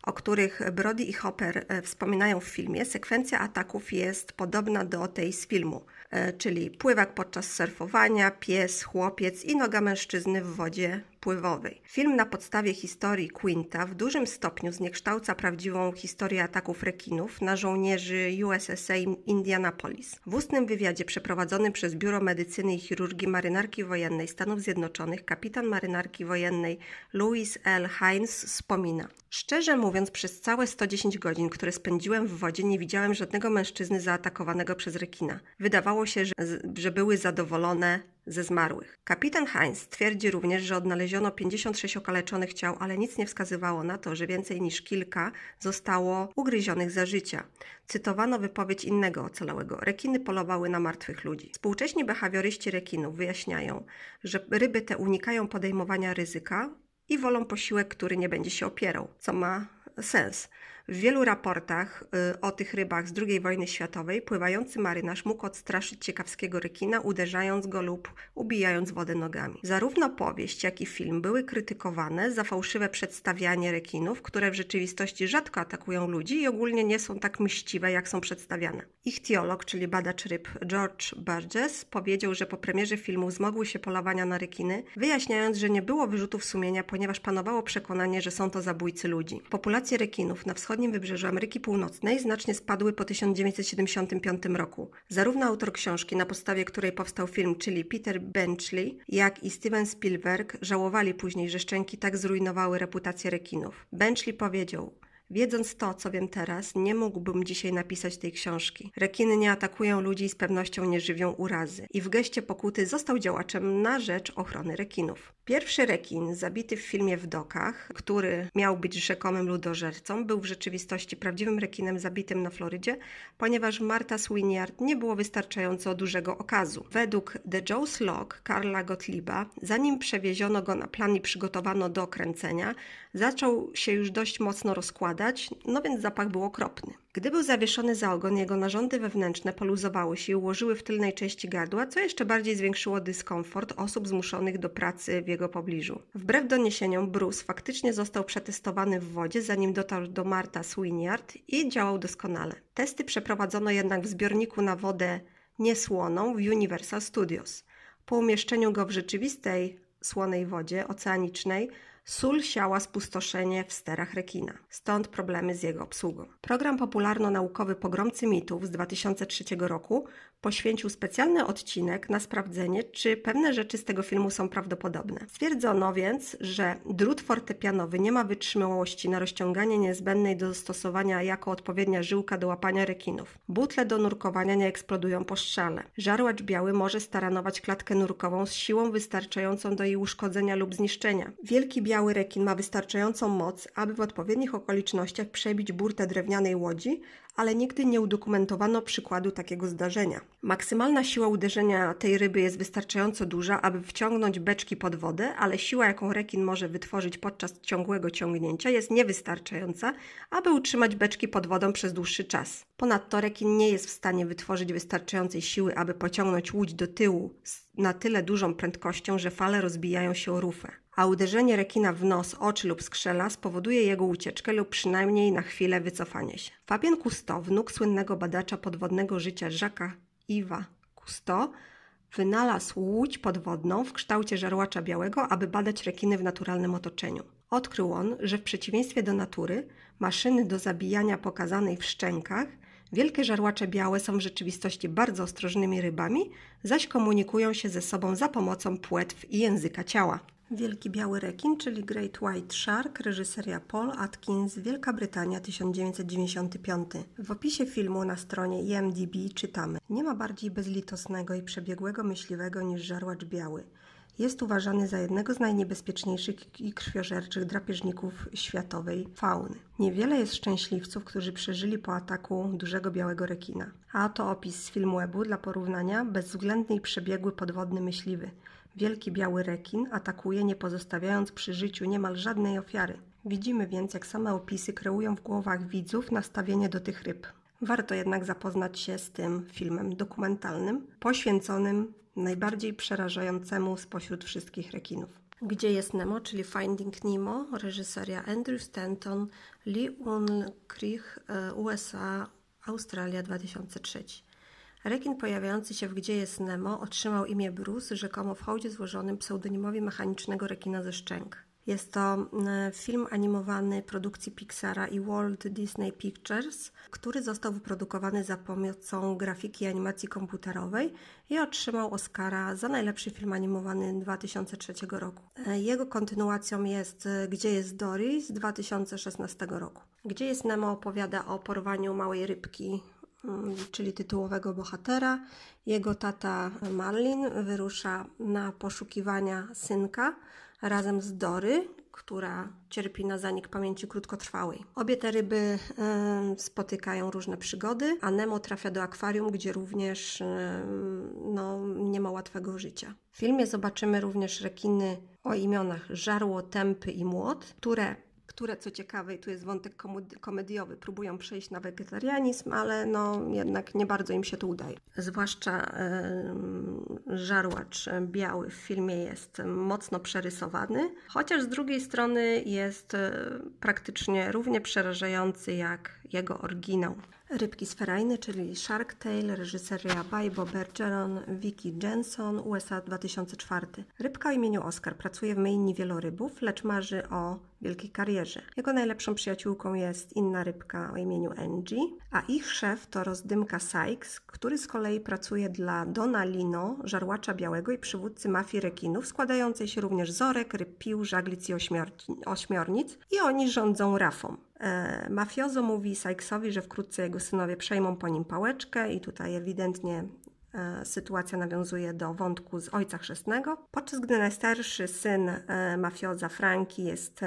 o których Brody i Hopper e, wspominają w filmie, sekwencja ataków jest podobna do tej z filmu. E, czyli pływak podczas surfowania, pies, chłopiec i noga mężczyzny w wodzie pływowej. Film na podstawie historii Quinta w dużym stopniu zniekształca prawdziwą historię ataków rekinów na żołnierzy USSA Indianapolis. W ustnym wywiadzie przeprowadzonym przez Biuro Medycyny i Chirurgii Marynarki Wojennej Stanów Zjednoczonych kapitan marynarki wojennej Louis L. Hines wspomina: Szczerze mówiąc, przez całe 110 godzin, które spędziłem w wodzie, nie widziałem żadnego mężczyzny zaatakowanego przez rekina. Wydawało się, że, że były zadowolone ze zmarłych. Kapitan Heinz twierdzi również, że odnaleziono 56 okaleczonych ciał, ale nic nie wskazywało na to, że więcej niż kilka zostało ugryzionych za życia. Cytowano wypowiedź innego ocalałego. Rekiny polowały na martwych ludzi. Współcześni behawioryści rekinów wyjaśniają, że ryby te unikają podejmowania ryzyka i wolą posiłek, który nie będzie się opierał, co ma sens. W wielu raportach y, o tych rybach z II wojny światowej pływający marynarz mógł odstraszyć ciekawskiego rekina, uderzając go lub ubijając wodę nogami. Zarówno powieść, jak i film były krytykowane za fałszywe przedstawianie rekinów, które w rzeczywistości rzadko atakują ludzi i ogólnie nie są tak mściwe, jak są przedstawiane. Ich teolog, czyli badacz ryb George Burgess, powiedział, że po premierze filmu zmogły się polowania na rekiny, wyjaśniając, że nie było wyrzutów sumienia, ponieważ panowało przekonanie, że są to zabójcy ludzi. Populacje rekinów na wschodzie wschodnim wybrzeżu Ameryki Północnej znacznie spadły po 1975 roku. Zarówno autor książki, na podstawie której powstał film, czyli Peter Benchley, jak i Steven Spielberg żałowali później, że szczęki tak zrujnowały reputację rekinów. Benchley powiedział: Wiedząc to, co wiem teraz, nie mógłbym dzisiaj napisać tej książki. Rekiny nie atakują ludzi i z pewnością nie żywią urazy. I w geście pokuty został działaczem na rzecz ochrony rekinów. Pierwszy rekin zabity w filmie w dokach, który miał być rzekomym ludożercą, był w rzeczywistości prawdziwym rekinem zabitym na Florydzie, ponieważ Marta Swiniard nie było wystarczająco dużego okazu. Według The Joe's Log Karla Gottlieba, zanim przewieziono go na plan i przygotowano do kręcenia, zaczął się już dość mocno rozkładać, no więc zapach był okropny. Gdy był zawieszony za ogon, jego narządy wewnętrzne poluzowały się i ułożyły w tylnej części gardła, co jeszcze bardziej zwiększyło dyskomfort osób zmuszonych do pracy w jego pobliżu. Wbrew doniesieniom, Bruce faktycznie został przetestowany w wodzie, zanim dotarł do Marta Swiniard i działał doskonale. Testy przeprowadzono jednak w zbiorniku na wodę niesłoną w Universal Studios. Po umieszczeniu go w rzeczywistej słonej wodzie oceanicznej Sól siała spustoszenie w sterach rekina, stąd problemy z jego obsługą. Program popularno-naukowy Pogromcy Mitów z 2003 roku poświęcił specjalny odcinek na sprawdzenie, czy pewne rzeczy z tego filmu są prawdopodobne. Stwierdzono więc, że drut fortepianowy nie ma wytrzymałości na rozciąganie niezbędnej do zastosowania jako odpowiednia żyłka do łapania rekinów. Butle do nurkowania nie eksplodują po strzale. Żarłacz biały może staranować klatkę nurkową z siłą wystarczającą do jej uszkodzenia lub zniszczenia. Wielki biały rekin ma wystarczającą moc, aby w odpowiednich okolicznościach przebić burtę drewnianej łodzi, ale nigdy nie udokumentowano przykładu takiego zdarzenia. Maksymalna siła uderzenia tej ryby jest wystarczająco duża, aby wciągnąć beczki pod wodę, ale siła, jaką rekin może wytworzyć podczas ciągłego ciągnięcia, jest niewystarczająca, aby utrzymać beczki pod wodą przez dłuższy czas. Ponadto rekin nie jest w stanie wytworzyć wystarczającej siły, aby pociągnąć łódź do tyłu na tyle dużą prędkością, że fale rozbijają się o rufę a uderzenie rekina w nos, oczy lub skrzela spowoduje jego ucieczkę lub przynajmniej na chwilę wycofanie się. Fabien Cousteau, wnuk słynnego badacza podwodnego życia Jacques'a Yves Cousteau, wynalazł łódź podwodną w kształcie żarłacza białego, aby badać rekiny w naturalnym otoczeniu. Odkrył on, że w przeciwieństwie do natury, maszyny do zabijania pokazanej w szczękach Wielkie żarłacze białe są w rzeczywistości bardzo ostrożnymi rybami, zaś komunikują się ze sobą za pomocą płetw i języka ciała. Wielki Biały Rekin, czyli Great White Shark, reżyseria Paul Atkins, Wielka Brytania 1995. W opisie filmu na stronie IMDb czytamy: Nie ma bardziej bezlitosnego i przebiegłego myśliwego niż żarłacz biały. Jest uważany za jednego z najniebezpieczniejszych i krwiożerczych drapieżników światowej fauny. Niewiele jest szczęśliwców, którzy przeżyli po ataku dużego białego rekina. A oto opis z filmu Webu dla porównania: bezwzględny i przebiegły podwodny myśliwy. Wielki biały rekin atakuje, nie pozostawiając przy życiu niemal żadnej ofiary. Widzimy więc, jak same opisy kreują w głowach widzów nastawienie do tych ryb. Warto jednak zapoznać się z tym filmem dokumentalnym, poświęconym najbardziej przerażającemu spośród wszystkich rekinów. Gdzie jest Nemo, czyli Finding Nemo, reżyseria Andrew Stanton, Lee Unkrich, e, USA, Australia 2003. Rekin pojawiający się w Gdzie jest Nemo otrzymał imię Bruce, rzekomo w hołdzie złożonym pseudonimowi mechanicznego rekina ze szczęk. Jest to film animowany produkcji Pixara i Walt Disney Pictures, który został wyprodukowany za pomocą grafiki i animacji komputerowej i otrzymał Oscara za najlepszy film animowany 2003 roku. E, jego kontynuacją jest e, Gdzie jest Dory z 2016 roku. Gdzie jest Nemo opowiada o porwaniu małej rybki czyli tytułowego bohatera. Jego tata Marlin wyrusza na poszukiwania synka razem z Dory, która cierpi na zanik pamięci krótkotrwałej. Obie te ryby y, spotykają różne przygody, a Nemo trafia do akwarium, gdzie również y, no, nie ma łatwego życia. W filmie zobaczymy również rekiny o imionach Żarło, Tępy i Młot, które które co ciekawe, i tu jest wątek komediowy, próbują przejść na wegetarianizm, ale no jednak nie bardzo im się to udaje. Zwłaszcza żarłacz biały w filmie jest mocno przerysowany, chociaż z drugiej strony jest yy, praktycznie równie przerażający jak jego oryginał. Rybki sferajne, czyli Shark Tale, reżyseria by Bergeron, Vicky Jensen, USA 2004. Rybka o imieniu Oscar pracuje w myjni wielorybów, lecz marzy o wielkiej karierze. Jego najlepszą przyjaciółką jest inna rybka o imieniu Angie, a ich szef to rozdymka Sykes, który z kolei pracuje dla Dona Lino, żarłacza białego i przywódcy mafii rekinów, składającej się również z ryb pił, żaglic i ośmiornic i oni rządzą rafą. E, mafiozo mówi Sykesowi, że wkrótce jego synowie przejmą po nim pałeczkę i tutaj ewidentnie sytuacja nawiązuje do wątku z ojca chrzestnego, podczas gdy najstarszy syn e, mafioza Franki jest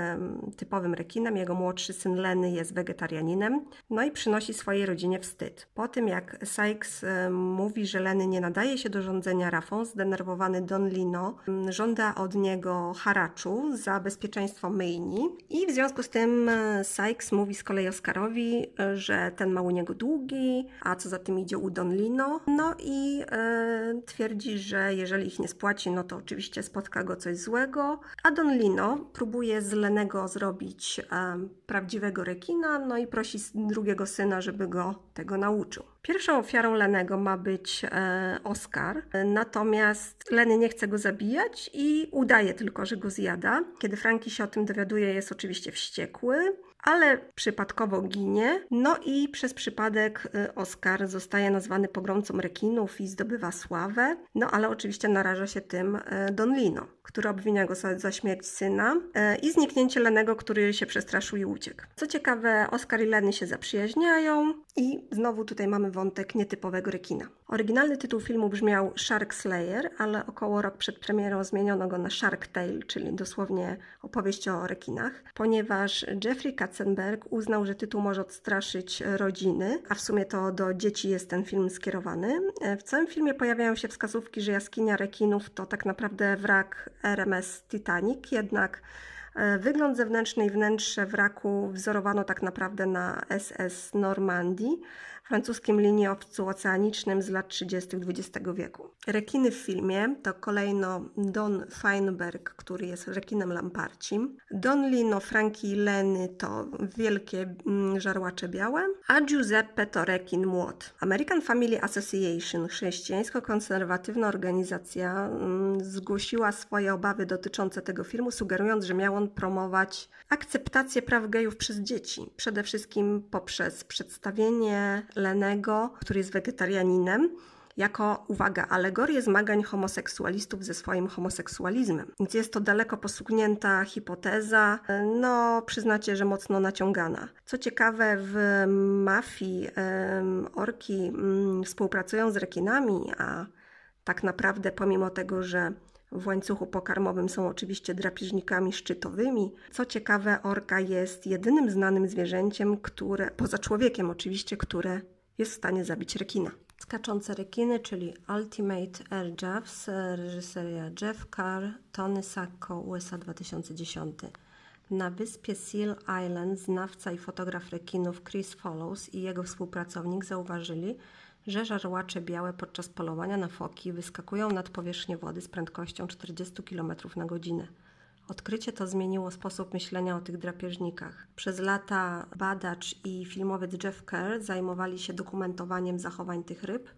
typowym rekinem, jego młodszy syn Lenny jest wegetarianinem, no i przynosi swojej rodzinie wstyd. Po tym jak Sykes mówi, że Lenny nie nadaje się do rządzenia rafą, zdenerwowany Don Lino żąda od niego haraczu za bezpieczeństwo myjni. I w związku z tym e, Sykes mówi z kolei Oscarowi, że ten ma u niego długi, a co za tym idzie u Don Lino, no i e, twierdzi, że jeżeli ich nie spłaci, no to oczywiście spotka go coś złego. A Don Lino próbuje z Lenego zrobić e, prawdziwego rekina, no i prosi drugiego syna, żeby go tego nauczył. Pierwszą ofiarą Lenego ma być e, Oscar, natomiast Leny nie chce go zabijać i udaje tylko, że go zjada. Kiedy Franki się o tym dowiaduje, jest oczywiście wściekły ale przypadkowo ginie. No i przez przypadek y, Oscar zostaje nazwany pogromcą rekinów i zdobywa sławę. No ale oczywiście naraża się tym y, Don Lino, który obwinia go za śmierć syna y, i zniknięcie Lenego, który się przestraszył i uciekł. Co ciekawe, Oscar i Leny się zaprzyjaźniają i znowu tutaj mamy wątek nietypowego rekina. Oryginalny tytuł filmu brzmiał Shark Slayer, ale około rok przed premierą zmieniono go na Shark Tale, czyli dosłownie opowieść o rekinach, ponieważ Jeffrey Uznał, że tytuł może odstraszyć rodziny, a w sumie to do dzieci jest ten film skierowany. W całym filmie pojawiają się wskazówki, że jaskinia rekinów to tak naprawdę wrak RMS Titanic, jednak e, Wygląd zewnętrzny i wnętrze wraku wzorowano tak naprawdę na SS Normandii, francuskim liniowcu oceanicznym z lat 30. XX wieku. Rekiny w filmie to kolejno Don Feinberg, który jest rekinem lamparcim, Don Lino, Franki Leny to wielkie mm, żarłacze białe, a Giuseppe to rekin młot. American Family Association, chrześcijańsko-konserwatywna organizacja, mm, zgłosiła swoje obawy dotyczące tego filmu, sugerując, że miał on promować akceptację praw gejów przez dzieci, przede wszystkim poprzez przedstawienie Lenego, który jest wegetarianinem, jako, uwaga, alegorię zmagań homoseksualistów ze swoim homoseksualizmem. Więc jest to daleko posunięta hipoteza, no przyznacie, że mocno naciągana. Co ciekawe, w mafii orki mm, współpracują z rekinami, a tak naprawdę pomimo tego, że w łańcuchu pokarmowym są oczywiście drapieżnikami szczytowymi. Co ciekawe, orka jest jedynym znanym zwierzęciem, które, poza człowiekiem oczywiście, które jest w stanie zabić rekina. Skaczące rekiny, czyli Ultimate Air Jabs, reżyseria Jeff Carr, Tony Sacco, USA 2010. Na wyspie Seal Island znawca i fotograf rekinów Chris Follows i jego współpracownik zauważyli, że żarłacze białe podczas polowania na foki wyskakują nad powierzchnię wody z prędkością 40 km na godzinę. Odkrycie to zmieniło sposób myślenia o tych drapieżnikach. Przez lata badacz i filmowiec Jeff Kerr zajmowali się dokumentowaniem zachowań tych ryb,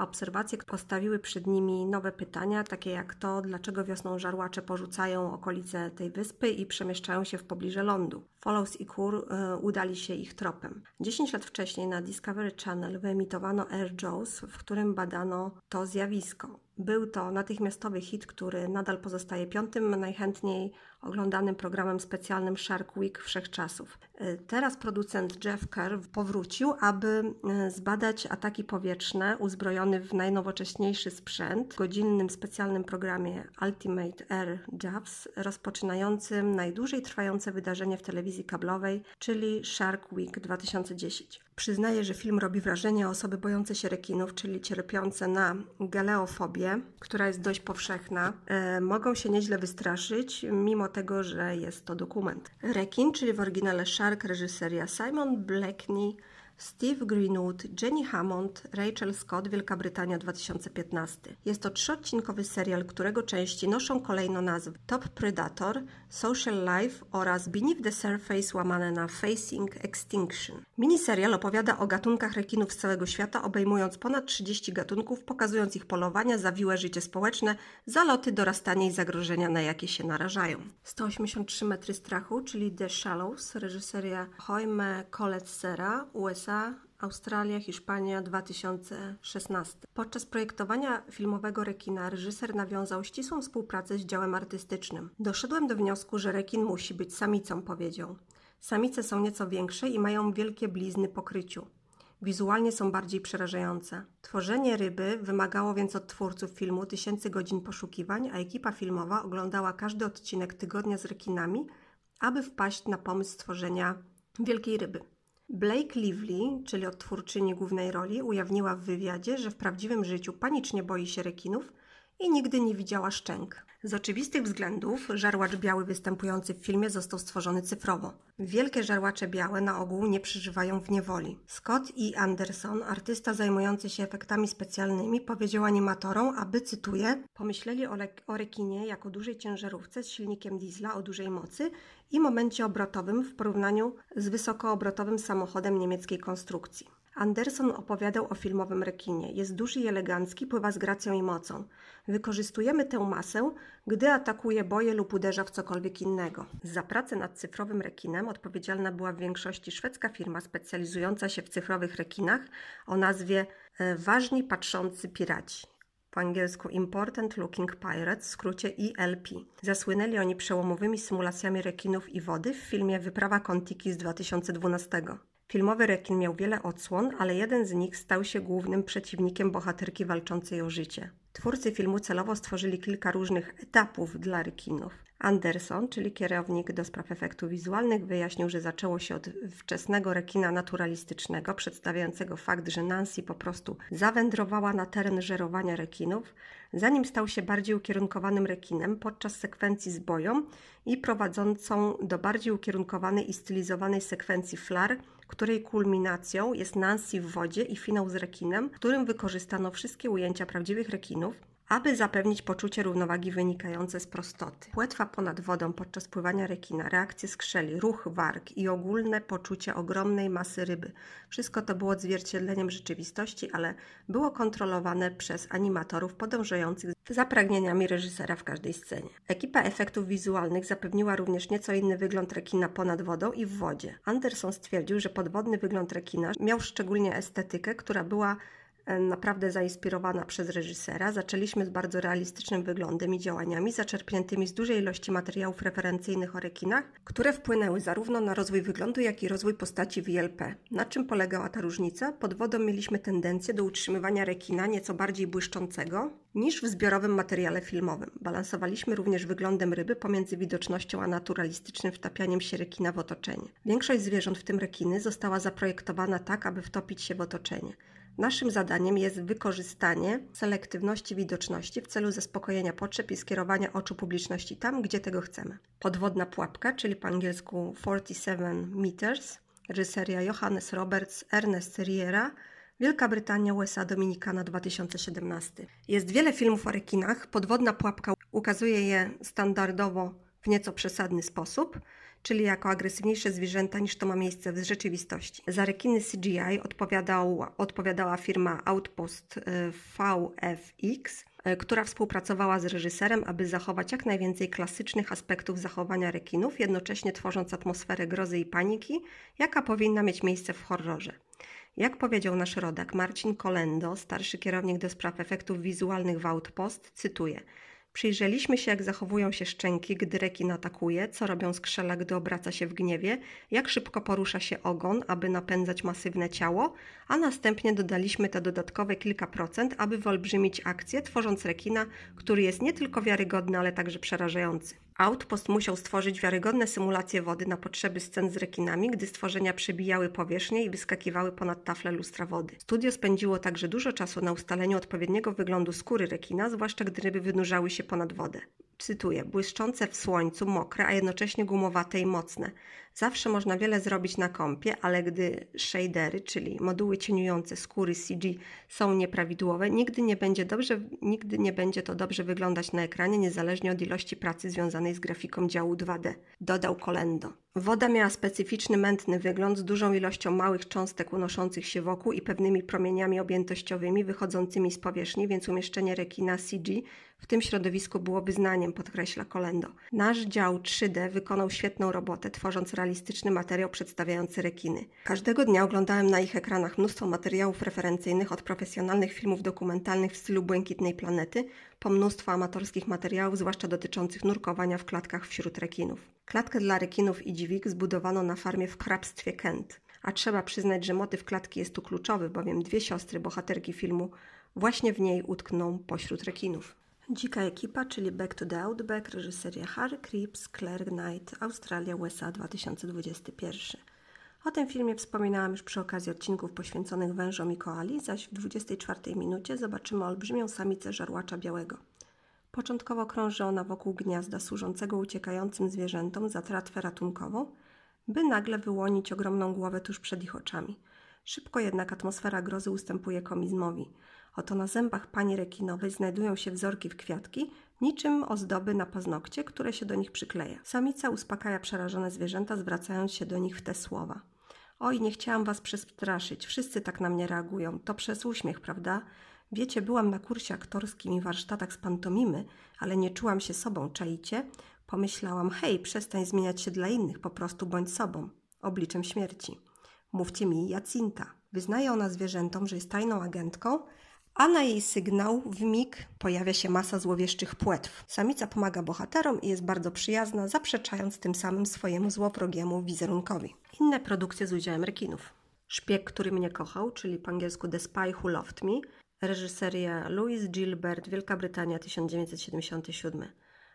a obserwacje postawiły przed nimi nowe pytania, takie jak to, dlaczego wiosną żarłacze porzucają okolice tej wyspy i przemieszczają się w pobliże lądu. Follows i Kur y, udali się ich tropem. 10 lat wcześniej na Discovery Channel wyemitowano Air Jaws, w którym badano to zjawisko. Był to natychmiastowy hit, który nadal pozostaje piątym najchętniej oglądanym programem specjalnym Shark Week wszechczasów. E, teraz producent Jeff Kerr powrócił, aby e, zbadać ataki powietrzne uzbrojony w najnowocześniejszy sprzęt w godzinnym specjalnym programie Ultimate Air Jabs, rozpoczynającym najdłużej trwające wydarzenie w telewizji kablowej, czyli Shark Week 2010. Przyznaję, że film robi wrażenie osoby bojące się rekinów, czyli cierpiące na galeofobię, która jest dość powszechna, e, mogą się nieźle wystraszyć, mimo tego, że jest to dokument. Rekin, czyli w oryginale Shark, reżyseria Simon Blackney, Steve Greenwood, Jenny Hammond, Rachel Scott, Wielka Brytania 2015. Jest to trzyodcinkowy serial, którego części noszą kolejno nazwy Top Predator, Social Life oraz Beneath the Surface łamane na Facing Extinction. Miniserial opowiada o gatunkach rekinów z całego świata, obejmując ponad 30 gatunków, pokazując ich polowania, zawiłe życie społeczne, zaloty, dorastanie i zagrożenia, na jakie się narażają. 183 metry strachu, czyli The Shallows, reżyseria Jaime Collet-Serra, USA, Australia, Hiszpania 2016. Podczas projektowania filmowego rekina reżyser nawiązał ścisłą współpracę z działem artystycznym. Doszedłem do wniosku, że rekin musi być samicą, powiedział. Samice są nieco większe i mają wielkie blizny po kryciu. Wizualnie są bardziej przerażające. Tworzenie ryby wymagało więc od twórców filmu tysięcy godzin poszukiwań, a ekipa filmowa oglądała każdy odcinek tygodnia z rekinami, aby wpaść na pomysł stworzenia wielkiej ryby. Blake Lively, czyli odtwórczyni głównej roli, ujawniła w wywiadzie, że w prawdziwym życiu panicznie boi się rekinów i nigdy nie widziała szczęk. Z oczywistych względów żarłacz biały występujący w filmie został stworzony cyfrowo. Wielkie żarłacze białe na ogół nie przeżywają w niewoli. Scott E. Anderson, artysta zajmujący się efektami specjalnymi, powiedział animatorom, aby, cytuję, pomyśleli o, o rekinie jako dużej ciężarówce z silnikiem diesla o dużej mocy i momencie obrotowym w porównaniu z wysokoobrotowym samochodem niemieckiej konstrukcji. Anderson opowiadał o filmowym rekinie. Jest duży i elegancki, pływa z gracją i mocą. Wykorzystujemy tę masę, gdy atakuje boje lub uderza w cokolwiek innego. Za pracę nad cyfrowym rekinem odpowiedzialna była w większości szwedzka firma specjalizująca się w cyfrowych rekinach o nazwie e, Ważni Patrzący Piraci po angielsku Important Looking Pirates, w skrócie ELP. Zasłynęli oni przełomowymi symulacjami rekinów i wody w filmie Wyprawa Kontiki z 2012. Filmowy rekin miał wiele odsłon, ale jeden z nich stał się głównym przeciwnikiem bohaterki walczącej o życie. Twórcy filmu celowo stworzyli kilka różnych etapów dla rekinów. Anderson, czyli kierownik do spraw efektów wizualnych, wyjaśnił, że zaczęło się od wczesnego rekina naturalistycznego, przedstawiającego fakt, że Nancy po prostu zawędrowała na teren żerowania rekinów, zanim stał się bardziej ukierunkowanym rekinem podczas sekwencji z boją i prowadzącą do bardziej ukierunkowanej i stylizowanej sekwencji flar, której kulminacją jest Nancy w wodzie i finał z rekinem, w którym wykorzystano wszystkie ujęcia prawdziwych rekinów, aby zapewnić poczucie równowagi wynikające z prostoty. Płetwa ponad wodą podczas pływania rekina, reakcje skrzeli, ruch warg i ogólne poczucie ogromnej masy ryby. Wszystko to było odzwierciedleniem rzeczywistości, ale było kontrolowane przez animatorów podążających za pragnieniami reżysera w każdej scenie. Ekipa efektów wizualnych zapewniła również nieco inny wygląd rekina ponad wodą i w wodzie. Anderson stwierdził, że podwodny wygląd rekina miał szczególnie estetykę, która była naprawdę zainspirowana przez reżysera. Zaczęliśmy z bardzo realistycznym wyglądem i działaniami zaczerpniętymi z dużej ilości materiałów referencyjnych o rekinach, które wpłynęły zarówno na rozwój wyglądu, jak i rozwój postaci w ILP. Na czym polegała ta różnica? Pod wodą mieliśmy tendencję do utrzymywania rekina nieco bardziej błyszczącego niż w zbiorowym materiale filmowym. Balansowaliśmy również wyglądem ryby pomiędzy widocznością a naturalistycznym wtapianiem się rekina w otoczenie. Większość zwierząt, w tym rekiny, została zaprojektowana tak, aby wtopić się w otoczenie. Naszym zadaniem jest wykorzystanie selektywności widoczności w celu zaspokojenia potrzeb i skierowania oczu publiczności tam, gdzie tego chcemy. Podwodna pułapka, czyli po angielsku 47 meters, reżyseria Johannes Roberts, Ernest Riera, Wielka Brytania, USA, Dominikana 2017. Jest wiele filmów o rekinach. Podwodna pułapka ukazuje je standardowo w nieco przesadny sposób czyli jako agresywniejsze zwierzęta niż to ma miejsce w rzeczywistości. Za rekiny CGI odpowiadał, odpowiadała firma Outpost y, VFX, y, która współpracowała z reżyserem, aby zachować jak najwięcej klasycznych aspektów zachowania rekinów, jednocześnie tworząc atmosferę grozy i paniki, jaka powinna mieć miejsce w horrorze. Jak powiedział nasz rodak Marcin Kolendo, starszy kierownik do spraw efektów wizualnych w Outpost, cytuję – Przyjrzeliśmy się, jak zachowują się szczęki, gdy rekin atakuje, co robią skrzela, gdy obraca się w gniewie, jak szybko porusza się ogon, aby napędzać masywne ciało, a następnie dodaliśmy te dodatkowe kilka procent, aby wyolbrzymić akcję, tworząc rekina, który jest nie tylko wiarygodny, ale także przerażający. Outpost musiał stworzyć wiarygodne symulacje wody na potrzeby scen z rekinami, gdy stworzenia przebijały powierzchnię i wyskakiwały ponad tafle lustra wody. Studio spędziło także dużo czasu na ustaleniu odpowiedniego wyglądu skóry rekina, zwłaszcza gdy ryby wynurzały się ponad wodę cytuję, błyszczące w słońcu, mokre, a jednocześnie gumowate i mocne. Zawsze można wiele zrobić na kompie, ale gdy shadery, czyli moduły cieniujące skóry CG są nieprawidłowe, nigdy nie będzie dobrze, nigdy nie będzie to dobrze wyglądać na ekranie, niezależnie od ilości pracy związanej z grafiką działu 2D, dodał Kolendo. Woda miała specyficzny mętny wygląd z dużą ilością małych cząstek unoszących się wokół i pewnymi promieniami objętościowymi wychodzącymi z powierzchni, więc umieszczenie rekina CG w tym środowisku byłoby znaniem, podkreśla Kolendo. Nasz dział 3D wykonał świetną robotę, tworząc realistyczny materiał przedstawiający rekiny. Każdego dnia oglądałem na ich ekranach mnóstwo materiałów referencyjnych od profesjonalnych filmów dokumentalnych w stylu Błękitnej Planety, po mnóstwo amatorskich materiałów, zwłaszcza dotyczących nurkowania w klatkach wśród rekinów. Klatkę dla rekinów i dziwik zbudowano na farmie w hrabstwie Kent. A trzeba przyznać, że motyw klatki jest tu kluczowy, bowiem dwie siostry, bohaterki filmu, właśnie w niej utkną pośród rekinów. Dzika ekipa, czyli Back to the Outback, reżyseria Harry Creeps, Claire Knight, Australia, USA 2021. O tym filmie wspominałam już przy okazji odcinków poświęconych wężom i koali, zaś w 24 minucie zobaczymy olbrzymią samicę żarłacza białego. Początkowo krąży ona wokół gniazda służącego uciekającym zwierzętom za tratwę ratunkową, by nagle wyłonić ogromną głowę tuż przed ich oczami. Szybko jednak atmosfera grozy ustępuje komizmowi. Oto na zębach pani rekinowej znajdują się wzorki w kwiatki, niczym ozdoby na paznokcie, które się do nich przykleja. Samica uspokaja przerażone zwierzęta, zwracając się do nich w te słowa. Oj, nie chciałam was przestraszyć, wszyscy tak na mnie reagują. To przez uśmiech, prawda? Wiecie, byłam na kursie aktorskim i warsztatach z pantomimy, ale nie czułam się sobą, czaicie? Pomyślałam, hej, przestań zmieniać się dla innych, po prostu bądź sobą, obliczem śmierci. Mówcie mi, Jacinta. Wyznaje ona zwierzętom, że jest tajną agentką, a na jej sygnał w mig pojawia się masa złowieszczych płetw. Samica pomaga bohaterom i jest bardzo przyjazna, zaprzeczając tym samym swojemu złowrogiemu wizerunkowi. Inne produkcje z udziałem rekinów. Szpieg, który mnie kochał, czyli po angielsku The Spy Who Loved Me, reżyseria Louis Gilbert, Wielka Brytania 1977.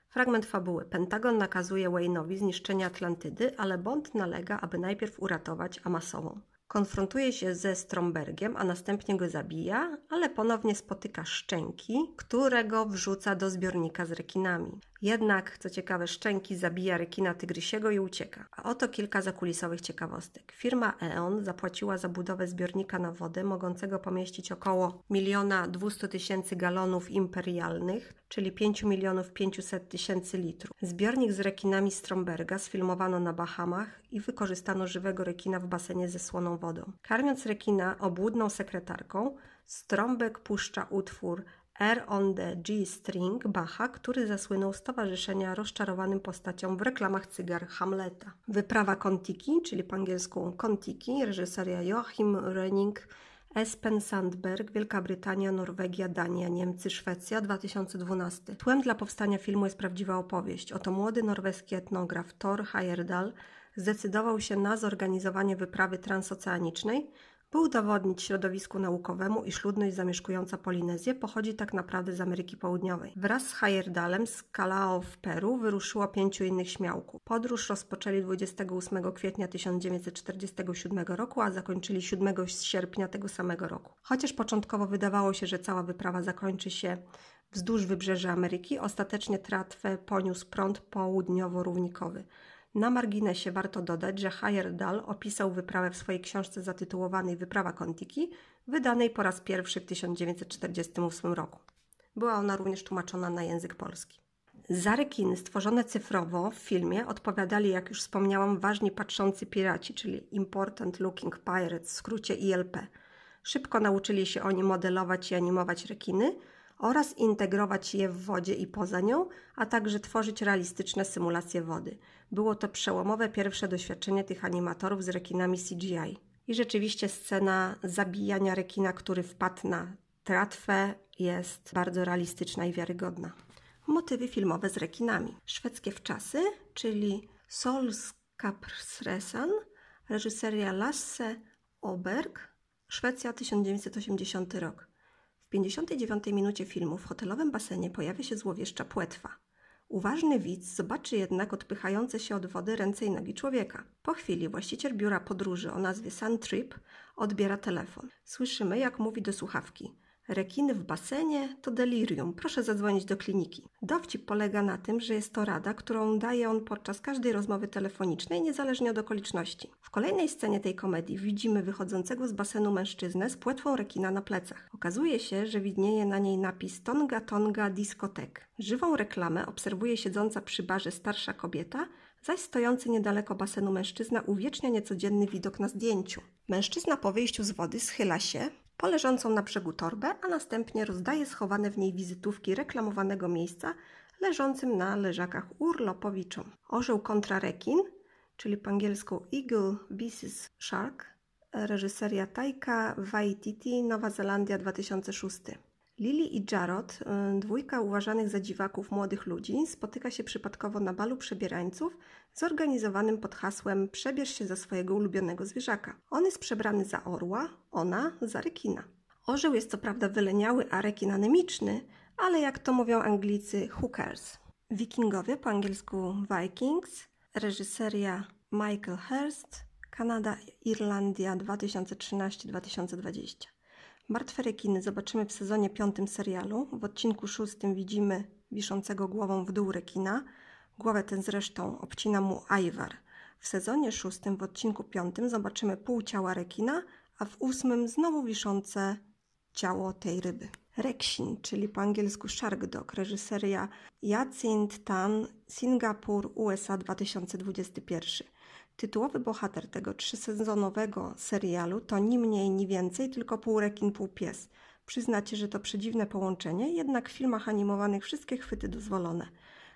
Fragment fabuły. Pentagon nakazuje Wayne'owi zniszczenie Atlantydy, ale Bond nalega, aby najpierw uratować Amasową. Konfrontuje się ze Strombergiem, a następnie go zabija, ale ponownie spotyka Szczęki, którego wrzuca do zbiornika z rekinami. Jednak, co ciekawe, Szczęki zabija rekina tygrysiego i ucieka. A oto kilka zakulisowych ciekawostek. Firma E.ON zapłaciła za budowę zbiornika na wodę mogącego pomieścić około 1 200 tysięcy galonów imperialnych, czyli 5 milionów 500 tysięcy litrów. Zbiornik z rekinami Stromberga sfilmowano na Bahamach i wykorzystano żywego rekina w basenie ze słoną wodą. Karmiąc rekina obłudną sekretarką, Stromberg puszcza utwór Air on the G-String Bacha, który zasłynął z towarzyszenia rozczarowanym postaciom w reklamach cygar Hamleta. Wyprawa Kontiki, czyli po angielsku Kontiki, reżyseria Joachim Röning, Espen Sandberg, Wielka Brytania, Norwegia, Dania, Niemcy, Szwecja, 2012. Tłem dla powstania filmu jest prawdziwa opowieść. Oto młody norweski etnograf Thor Heyerdahl zdecydował się na zorganizowanie wyprawy transoceanicznej, by udowodnić środowisku naukowemu, iż ludność zamieszkująca Polinezję pochodzi tak naprawdę z Ameryki Południowej. Wraz z Heyerdalem z Calao w Peru wyruszyło pięciu innych śmiałków. Podróż rozpoczęli 28 kwietnia 1947 roku, a zakończyli 7 sierpnia tego samego roku. Chociaż początkowo wydawało się, że cała wyprawa zakończy się wzdłuż wybrzeża Ameryki, ostatecznie tratwę poniósł prąd południowo-równikowy. Na marginesie warto dodać, że Heyerdahl opisał wyprawę w swojej książce zatytułowanej Wyprawa Kontiki, wydanej po raz pierwszy w 1948 roku. Była ona również tłumaczona na język polski. Za rekiny stworzone cyfrowo w filmie odpowiadali, jak już wspomniałam, ważni patrzący piraci, czyli Important Looking Pirates, w skrócie ILP. Szybko nauczyli się oni modelować i animować rekiny, oraz integrować je w wodzie i poza nią, a także tworzyć realistyczne symulacje wody. Było to przełomowe pierwsze doświadczenie tych animatorów z rekinami CGI. I rzeczywiście scena zabijania rekina, który wpadł na tratwę, jest bardzo realistyczna i wiarygodna. Motywy filmowe z rekinami. Szwedzkie wczasy, czyli Solskapsresan, reżyseria Lasse Oberg, Szwecja 1980 rok. W 59 minucie filmu w hotelowym basenie pojawia się złowieszcza płetwa. Uważny widz zobaczy jednak odpychające się od wody ręce i nogi człowieka. Po chwili właściciel biura podróży o nazwie Sun Trip odbiera telefon. Słyszymy, jak mówi do słuchawki – Rekiny w basenie to delirium. Proszę zadzwonić do kliniki. Dowcip polega na tym, że jest to rada, którą daje on podczas każdej rozmowy telefonicznej, niezależnie od okoliczności. W kolejnej scenie tej komedii widzimy wychodzącego z basenu mężczyznę z płetwą rekina na plecach. Okazuje się, że widnieje na niej napis Tonga Tonga Diskotek. Żywą reklamę obserwuje siedząca przy barze starsza kobieta, zaś stojący niedaleko basenu mężczyzna uwiecznia niecodzienny widok na zdjęciu. Mężczyzna po wyjściu z wody schyla się, po leżącą na brzegu torbę, a następnie rozdaje schowane w niej wizytówki reklamowanego miejsca leżącym na leżakach urlopowiczom. Orzeł kontra rekin, czyli po angielsku Eagle vs Shark, reżyseria Taika Waititi, Nowa Zelandia 2006. Lily i Jarod, y, dwójka uważanych za dziwaków młodych ludzi, spotyka się przypadkowo na balu przebierańców zorganizowanym pod hasłem Przebierz się za swojego ulubionego zwierzaka. On jest przebrany za orła, ona za rekina. Orzeł jest co prawda wyleniały, a rekin anemiczny, ale jak to mówią Anglicy, who cares? Wikingowie, po angielsku Vikings, reżyseria Michael Hurst, Kanada, Irlandia 2013-2020. Martwe rekiny zobaczymy w sezonie piątym serialu. W odcinku szóstym widzimy wiszącego głową w dół rekina. Głowę tę zresztą obcina mu Ivar. W sezonie szóstym w odcinku piątym zobaczymy pół ciała rekina, a w ósmym znowu wiszące ciało tej ryby. Reksin, czyli po angielsku Shark Dog, reżyseria Jacint Tan, Singapur, USA 2021. Tytułowy bohater tego trzysezonowego serialu to ni mniej, ni więcej, tylko pół rekin, pół pies. Przyznacie, że to przedziwne połączenie, jednak w filmach animowanych wszystkie chwyty dozwolone.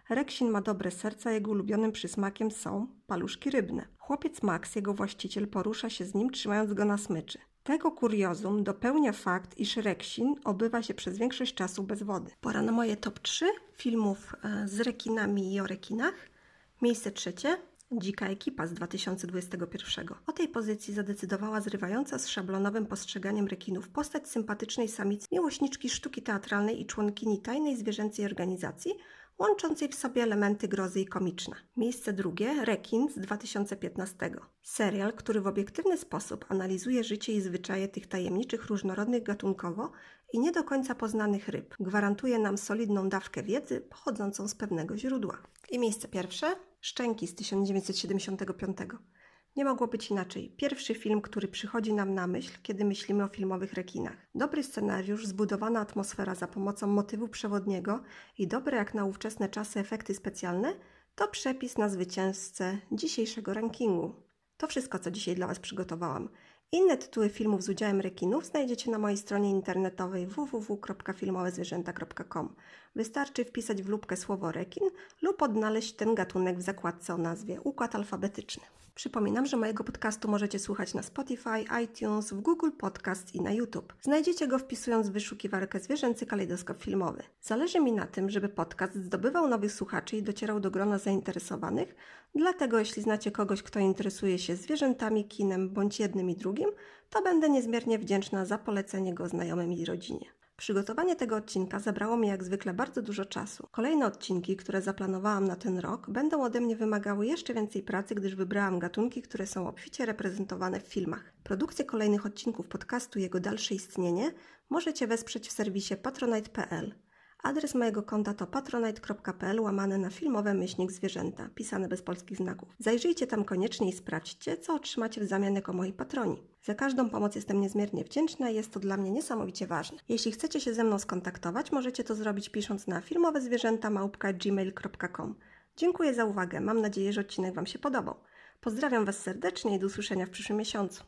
Reksin ma dobre serca, jego ulubionym przysmakiem są paluszki rybne. Chłopiec Max, jego właściciel, porusza się z nim, trzymając go na smyczy. Tego kuriozum dopełnia fakt, iż Reksin obywa się przez większość czasu bez wody. Pora na moje top 3 filmów e, z rekinami i o rekinach. Miejsce trzecie Dzika ekipa z 2021. O tej pozycji zadecydowała zrywająca z szablonowym postrzeganiem rekinów postać sympatycznej samicy, miłośniczki sztuki teatralnej i członkini tajnej zwierzęcej organizacji, łączącej w sobie elementy grozy i komiczne. Miejsce drugie Rekin z 2015. Serial, który w obiektywny sposób analizuje życie i zwyczaje tych tajemniczych, różnorodnych gatunkowo i nie do końca poznanych ryb. Gwarantuje nam solidną dawkę wiedzy pochodzącą z pewnego źródła. I miejsce pierwsze Szczęki z 1975. Nie mogło być inaczej. Pierwszy film, który przychodzi nam na myśl, kiedy myślimy o filmowych rekinach. Dobry scenariusz, zbudowana atmosfera za pomocą motywu przewodniego i dobre jak na ówczesne czasy efekty specjalne to przepis na zwycięzcę dzisiejszego rankingu. To wszystko, co dzisiaj dla Was przygotowałam. Inne tytuły filmów z udziałem rekinów znajdziecie na mojej stronie internetowej www.filmowezwierzęta.com. Wystarczy wpisać w lubkę słowo rekin lub odnaleźć ten gatunek w zakładce o nazwie Układ alfabetyczny. Przypominam, że mojego podcastu możecie słuchać na Spotify, iTunes, w Google Podcast i na YouTube. Znajdziecie go wpisując w wyszukiwarkę Zwierzęcy Kalejdoskop Filmowy. Zależy mi na tym, żeby podcast zdobywał nowych słuchaczy i docierał do grona zainteresowanych, dlatego jeśli znacie kogoś, kto interesuje się zwierzętami, kinem bądź jednym i drugim, to będę niezmiernie wdzięczna za polecenie go znajomym i rodzinie. Przygotowanie tego odcinka zabrało mi jak zwykle bardzo dużo czasu. Kolejne odcinki, które zaplanowałam na ten rok, będą ode mnie wymagały jeszcze więcej pracy, gdyż wybrałam gatunki, które są obficie reprezentowane w filmach. Produkcję kolejnych odcinków podcastu i jego dalsze istnienie możecie wesprzeć w serwisie patronite.pl. Adres mojego konta to patronite.pl łamane na filmowe myślnik zwierzęta, pisane bez polskich znaków. Zajrzyjcie tam koniecznie i sprawdźcie, co otrzymacie w zamian jako moi patroni. Za każdą pomoc jestem niezmiernie wdzięczna i jest to dla mnie niesamowicie ważne. Jeśli chcecie się ze mną skontaktować, możecie to zrobić pisząc na filmowezwierzęta.gmail.com. Dziękuję za uwagę, mam nadzieję, że odcinek Wam się podobał. Pozdrawiam Was serdecznie i do usłyszenia w przyszłym miesiącu.